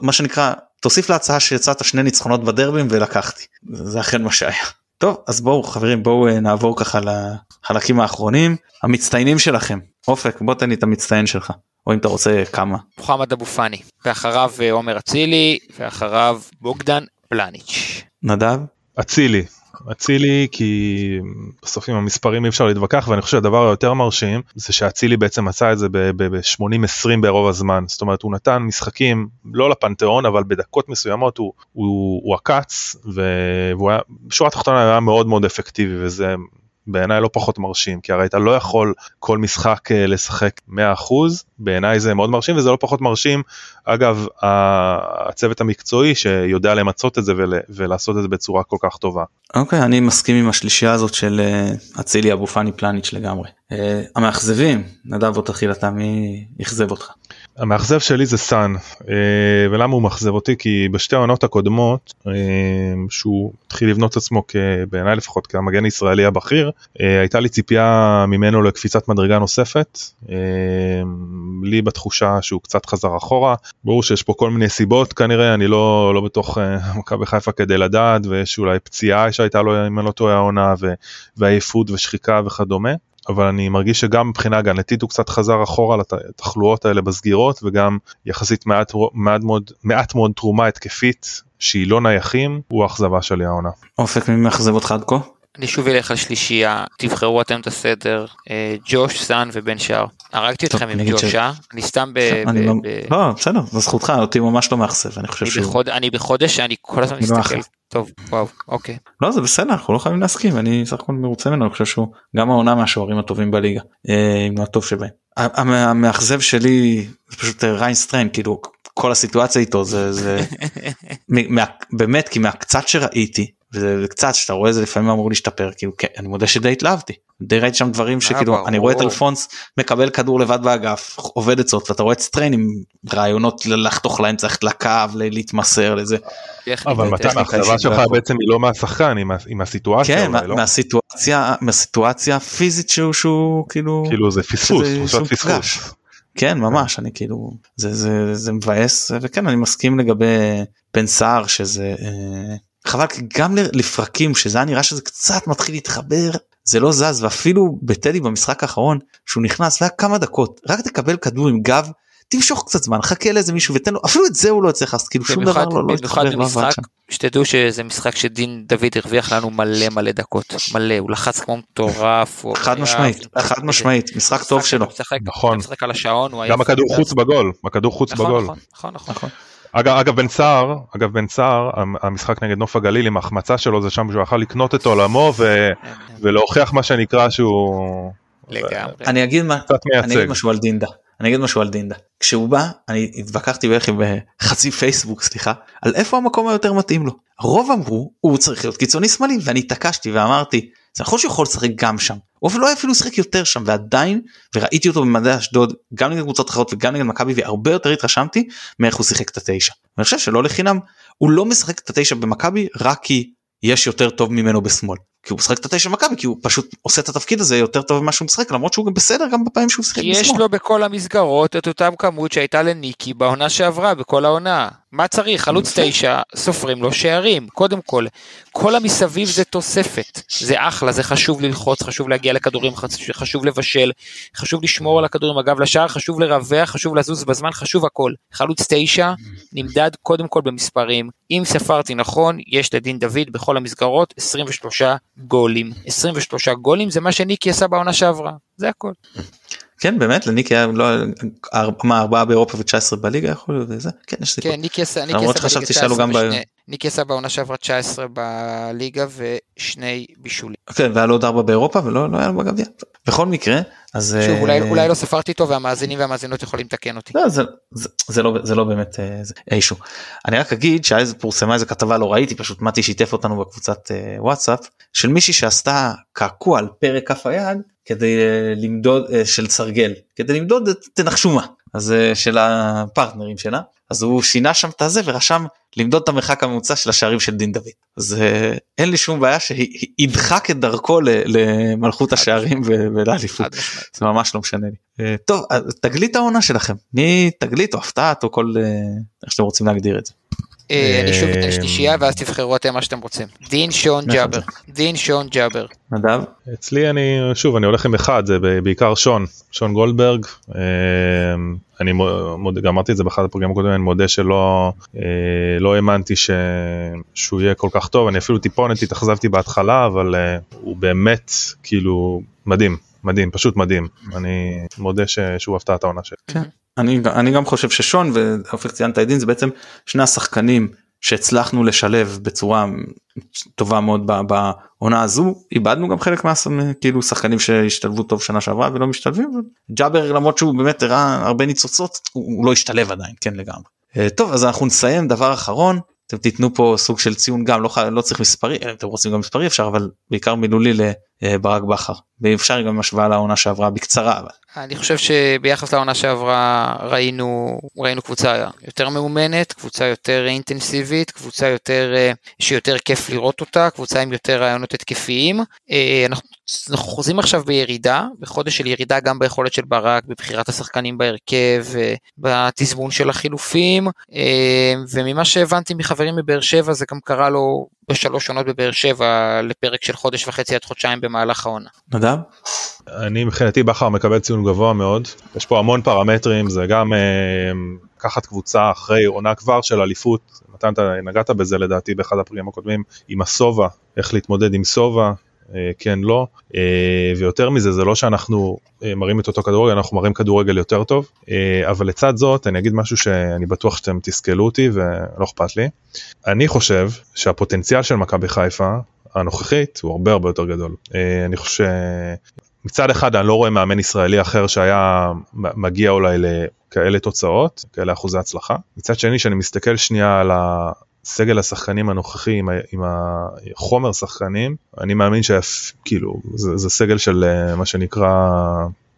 מה שנקרא תוסיף להצעה שיצאת שני ניצחונות בדרבים ולקחתי. זה אכן מה שהיה. טוב אז בואו חברים בואו uh, נעבור ככה לחלקים האחרונים. המצטיינים שלכם אופק בוא תן לי את המצטיין שלך או אם אתה רוצה כמה.
מוחמד אבו פאני ואחריו אה, עומר אצילי ואחריו בוגדן פלניץ'.
נדב?
אצילי. אצילי כי בסוף עם המספרים אי אפשר להתווכח ואני חושב שהדבר היותר מרשים זה שאצילי בעצם עשה את זה ב-80-20 ברוב הזמן זאת אומרת הוא נתן משחקים לא לפנתיאון אבל בדקות מסוימות הוא, הוא, הוא עקץ והוא היה בשורה התחתונה היה מאוד מאוד אפקטיבי וזה בעיניי לא פחות מרשים כי הרי אתה לא יכול כל משחק אה, לשחק 100% בעיניי זה מאוד מרשים וזה לא פחות מרשים אגב הצוות המקצועי שיודע למצות את זה ולעשות את זה בצורה כל כך טובה.
אוקיי okay, אני מסכים עם השלישייה הזאת של אה, אצילי אבו פאני פלניץ' לגמרי. Uh, המאכזבים נדב תתחיל אתה מי אכזב אותך.
המאכזב שלי זה סאן אה, ולמה הוא מאכזב אותי? כי בשתי העונות הקודמות אה, שהוא התחיל לבנות את עצמו בעיניי לפחות כמגן ישראלי הבכיר אה, הייתה לי ציפייה ממנו לקפיצת מדרגה נוספת לי בתחושה שהוא קצת חזר אחורה. ברור שיש פה כל מיני סיבות כנראה אני לא לא בתוך מכבי חיפה כדי לדעת ויש אולי פציעה שהייתה לו אם אני לא טועה העונה ועייפות ושחיקה וכדומה אבל אני מרגיש שגם מבחינה הגנתית הוא קצת חזר אחורה לתחלואות האלה בסגירות וגם יחסית מעט, מעט, מאוד, מעט מאוד תרומה התקפית שהיא לא נייחים הוא האכזבה שלי העונה.
אופק מי מאכזב אותך עד כה?
אני שוב אלך על שלישייה, תבחרו אתם את הסדר, אה, ג'וש, סאן ובן שער. הרגתי אתכם עם ג'וש, אה? אני סתם ב...
לא-, לא, בסדר, זו זכותך, אותי ממש לא מאכזב, אני חושב שהוא...
אני בחודש שאני כל הזמן לא מסתכל, טוב, וואו, אוקיי.
לא, זה בסדר, אנחנו לא חייבים להסכים, אני סך הכל מרוצה ממנו, אני חושב שהוא גם העונה מהשוערים הטובים בליגה, אם לא הטוב שבהם. המאכזב שלי זה פשוט אה, ריין סטריין, כאילו כל הסיטואציה איתו זה, זה באמת כי מהקצת שראיתי וזה קצת שאתה רואה זה לפעמים אמור להשתפר כאילו כן אני מודה שדי התלהבתי די ראיתי שם דברים שכאילו אני רואה את אלפונס מקבל כדור לבד באגף עובד עצות ואתה רואה את סטריין עם רעיונות לחתוך להם צריך לקו להתמסר לזה.
אבל מתי האכזבה שלך בעצם היא לא מהשחקן עם הסיטואציה
כן לא? מהסיטואציה מהסיטואציה פיזית שהוא שהוא כאילו
כאילו זה פספוס פספוס.
כן ממש אני כאילו זה זה זה מבאס וכן אני מסכים לגבי בן סער שזה. אה, חבל גם לפרקים שזה היה נראה שזה קצת מתחיל להתחבר זה לא זז ואפילו בטדי במשחק האחרון שהוא נכנס והיה כמה דקות רק תקבל כדור עם גב תמשוך קצת זמן חכה לאיזה מישהו ותן לו אפילו את זה הוא לא הצליח לעשות כאילו שום דבר לא, לא התחבר, לא
במשחק. שתדעו שזה משחק שדין דוד הרוויח לנו מלא מלא דקות מלא הוא לחץ כמו מטורף.
חד משמעית חד משמעית משחק טוב שלו.
נכון. גם הכדור. חוץ בגול, הכדור חוץ
נכון,
בגול.
נכון נכון נכון
נכון.
אגב, אגב בן סער, אגב בן סער, המ- המשחק נגד נוף הגליל עם ההחמצה שלו זה שם שהוא יכל לקנות את עולמו ו... ולהוכיח מה שנקרא שהוא
לגמרי.
אני אגיד מה אני אגיד. משהו על דינדה אני אגיד משהו על דינדה כשהוא בא אני התווכחתי בערך עם אה, חצי פייסבוק סליחה על איפה המקום היותר מתאים לו רוב אמרו הוא צריך להיות קיצוני שמאלי ואני התעקשתי ואמרתי זה נכון שהוא יכול לשחק גם שם הוא אפילו לא אפילו לשחק יותר שם ועדיין וראיתי אותו במדעי אשדוד גם נגד קבוצות אחרות וגם נגד מכבי והרבה יותר התרשמתי מאיך הוא שיחק את התשע. ואני חושב שלא לחינם הוא לא משחק את התשע במכבי רק כי יש יותר טוב ממנו בשמאל. כי הוא משחק את התשע במכבי כי הוא פשוט עושה את התפקיד הזה יותר טוב ממה שהוא משחק למרות שהוא גם בסדר גם בפעמים שהוא שיחק
כי יש
בשמאל.
לו בכל המסגרות את אותם כמות שהייתה לניקי בעונה שעברה בכל העונה. מה צריך? חלוץ. תשע, סופרים לו שערים. קודם כל, כל המסביב זה תוספת. זה אחלה, זה חשוב ללחוץ, חשוב להגיע לכדורים, חשוב- לבשל, חשוב לשמור על הכדורים הגב לשער, חשוב לרווח, חשוב לזוז בזמן, חשוב הכל. חלוץ תשע נמדד קודם כל במספרים. אם ספרתי נכון, יש לדין דוד בכל המסגרות 23 גולים. 23 גולים זה מה שניקי עשה בעונה שעברה. זה הכל.
כן באמת לניקי היה לא מה ארבעה באירופה ו19 בליגה יכול להיות זה כן יש סיכוי.
כן, ניקי עשה ניקי
למרות
עשה
שחשבתי
בליגה
שהיה לו
19
גם ב-
ושני- ניקי עשה בעונה שעברה 19 בליגה ושני בישולים.
כן והיה לו עוד ארבע באירופה ולא לא היה לו בגביע. בכל מקרה אז
שוב,
אה,
אולי אולי לא ספרתי טוב והמאזינים והמאזינות יכולים לתקן אותי.
לא, זה, זה, זה לא זה לא באמת אה, זה אישו. אני רק אגיד שאז פורסמה איזה כתבה לא ראיתי פשוט מתי שיתף אותנו בקבוצת אה, וואטסאפ של מישהי שעשתה קעקוע על פרק כף היד כדי אה, למדוד אה, של סרגל כדי למדוד את תנחשו מה אז אה, של הפרטנרים שלה אז הוא שינה שם את הזה ורשם למדוד את המרחק הממוצע של השערים של דין דוד אז אין לי שום בעיה שידחק את דרכו למלכות השערים ולאליפות. זה ממש לא משנה לי. טוב, תגלית העונה שלכם. מי תגלית או הפתעת או כל... איך שאתם רוצים להגדיר את זה.
אה, אני שוב אתן
אה,
שלישייה ואז תבחרו אתם מה שאתם רוצים. דין שון
נכון.
ג'אבר. דין שון ג'אבר.
נדב?
אצלי אני שוב אני הולך עם אחד זה בעיקר שון שון גולדברג אה, אני מו- מודה גם אמרתי את זה באחד הפרקים הקודמים אני מודה שלא לא האמנתי ש... שהוא יהיה כל כך טוב אני אפילו טיפונת התאכזבתי בהתחלה אבל הוא באמת כאילו מדהים מדהים פשוט מדהים אני מודה ש... שהוא הפתעת העונה שלי.
אני, אני גם חושב ששון ואופק ציינת את דין זה בעצם שני השחקנים שהצלחנו לשלב בצורה טובה מאוד בעונה הזו איבדנו גם חלק מה כאילו שחקנים שהשתלבו טוב שנה שעברה ולא משתלבים ג'אבר למרות שהוא באמת הראה הרבה ניצוצות הוא, הוא לא השתלב עדיין כן לגמרי. אה, טוב אז אנחנו נסיים דבר אחרון אתם תיתנו פה סוג של ציון גם לא, לא צריך מספרי אם אתם רוצים גם מספרי אפשר אבל בעיקר מילולי לברק בכר ואפשר גם השוואה לעונה שעברה בקצרה אבל.
אני חושב שביחס לעונה שעברה ראינו ראינו קבוצה יותר מאומנת, קבוצה יותר אינטנסיבית, קבוצה יותר אה, שיותר כיף לראות אותה, קבוצה עם יותר רעיונות התקפיים. אה, אנחנו אנחנו חוזרים עכשיו בירידה, בחודש של ירידה גם ביכולת של ברק, בבחירת השחקנים בהרכב, אה, בתזמון של החילופים, אה, וממה שהבנתי מחברים מבאר שבע זה גם קרה לו בשלוש עונות בבאר שבע לפרק של חודש וחצי עד חודשיים במהלך העונה.
נדב?
אני מבחינתי בכר מקבל ציון גבוה מאוד יש פה המון פרמטרים זה גם אה, לקחת קבוצה אחרי עונה כבר של אליפות מתן אתה נגעת בזה לדעתי באחד הפרקים הקודמים עם הסובה איך להתמודד עם סובה כן לא. אה, ויותר מזה זה לא שאנחנו אה, מראים את אותו כדורגל אנחנו מראים כדורגל יותר טוב. אה, אבל לצד זאת אני אגיד משהו שאני בטוח שאתם תסכלו אותי ולא אכפת לי. אני חושב שהפוטנציאל של מכבי חיפה הנוכחית הוא הרבה הרבה יותר גדול. אה, אני חושב מצד אחד אני לא רואה מאמן ישראלי אחר שהיה מגיע אולי לכאלה תוצאות, כאלה אחוזי הצלחה. מצד שני שאני מסתכל שנייה על הסגל השחקנים הנוכחי עם, עם החומר שחקנים, אני מאמין שכאילו זה, זה סגל של אה, מה שנקרא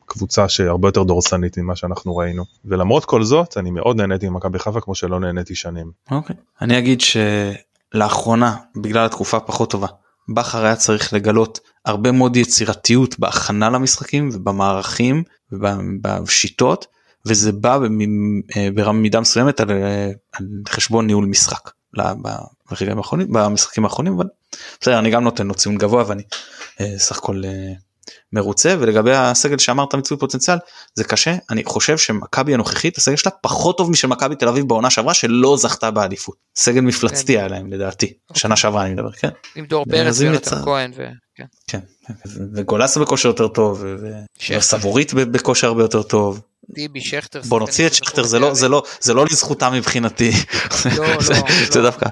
קבוצה שהרבה יותר דורסנית ממה שאנחנו ראינו. ולמרות כל זאת אני מאוד נהניתי ממכבי חיפה כמו שלא נהניתי שנים.
אוקיי. אני אגיד שלאחרונה בגלל התקופה הפחות טובה בכר היה צריך לגלות הרבה מאוד יצירתיות בהכנה למשחקים ובמערכים ובשיטות וזה בא במ- אה, במידה מסוימת על, אה, על חשבון ניהול משחק ברגעים האחרונים במשחקים האחרונים אבל בסדר אני גם נותן לו ציון גבוה ואני אה, סך הכל אה, מרוצה ולגבי הסגל שאמרת מיצוי פוטנציאל זה קשה אני חושב שמכבי הנוכחית הסגל שלה פחות טוב משל מכבי תל אביב בעונה שעברה שלא זכתה באליפות סגל מפלצתי
כן.
היה להם לדעתי שנה שעברה אני מדבר כן.
עם דור פרץ ויונתן כהן ו... כן.
כן, ו- וגולסה בכושר יותר טוב. וסבורית בכושר הרבה יותר טוב.
טיבי שכטר.
בוא נוציא את שכטר, זה לא, זה לא, זה לא לזכותם מבחינתי.
לא, לא,
זה-
לא.
זה דווקא,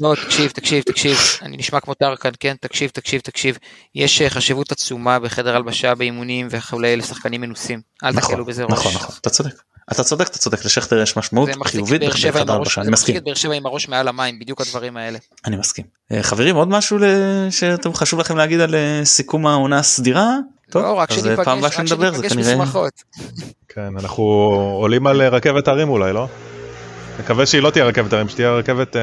לא, תקשיב, תקשיב, תקשיב, אני נשמע כמו טרקן, כן, תקשיב, תקשיב, תקשיב. יש אה, חשיבות עצומה בחדר הלבשה, באימונים וכולי לשחקנים מנוסים. אל
נכון,
תקלו בזה ראש.
נכון, נכון, אתה צודק. אתה צודק, אתה צודק, לשכטר יש משמעות
זה מחזיק
חיובית בחדר הלבשה,
זה
אני
מחזיק
מסכים,
את באר שבע עם הראש מעל המים, בדיוק הדברים האלה.
אני מסכים. אה, חברים, עוד משהו שאתם חשוב לכם להגיד על אה, סיכום העונה הסדירה? טוב,
לא, רק
אז אה,
שניפגש,
פעם הבאה שנדבר זה כנראה...
כן, אנחנו עולים על אה, רכבת הרים אולי, לא? מקווה שהיא לא תהיה רכבת הרים, שתהיה רכבת אה,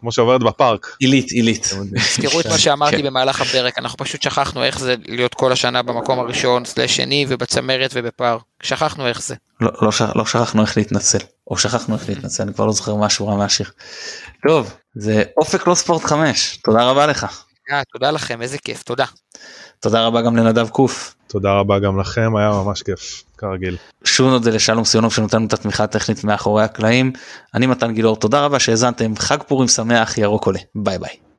כמו שעוברת בפארק.
עילית, עילית.
תזכרו את מה שאמרתי
כן.
במהלך הפרק, אנחנו פשוט שכחנו איך זה להיות כל השנה במקום הראשון, סלש שני, ובצמרת ובפער. שכחנו איך זה.
לא, לא. לא שכחנו איך להתנצל או שכחנו איך להתנצל אני כבר לא זוכר מה השורה מהשיר. טוב זה אופק לא ספורט 5 תודה רבה לך
אה, תודה לכם, איזה כיף, תודה.
תודה רבה גם לנדב קוף.
תודה רבה גם לכם, היה ממש כיף, כרגיל.
שוב נודה לשלום סיונוב שנותן את התמיכה הטכנית מאחורי הקלעים. אני מתן גילאור תודה רבה שהאזנתם חג פורים שמח ירוק עולה ביי ביי.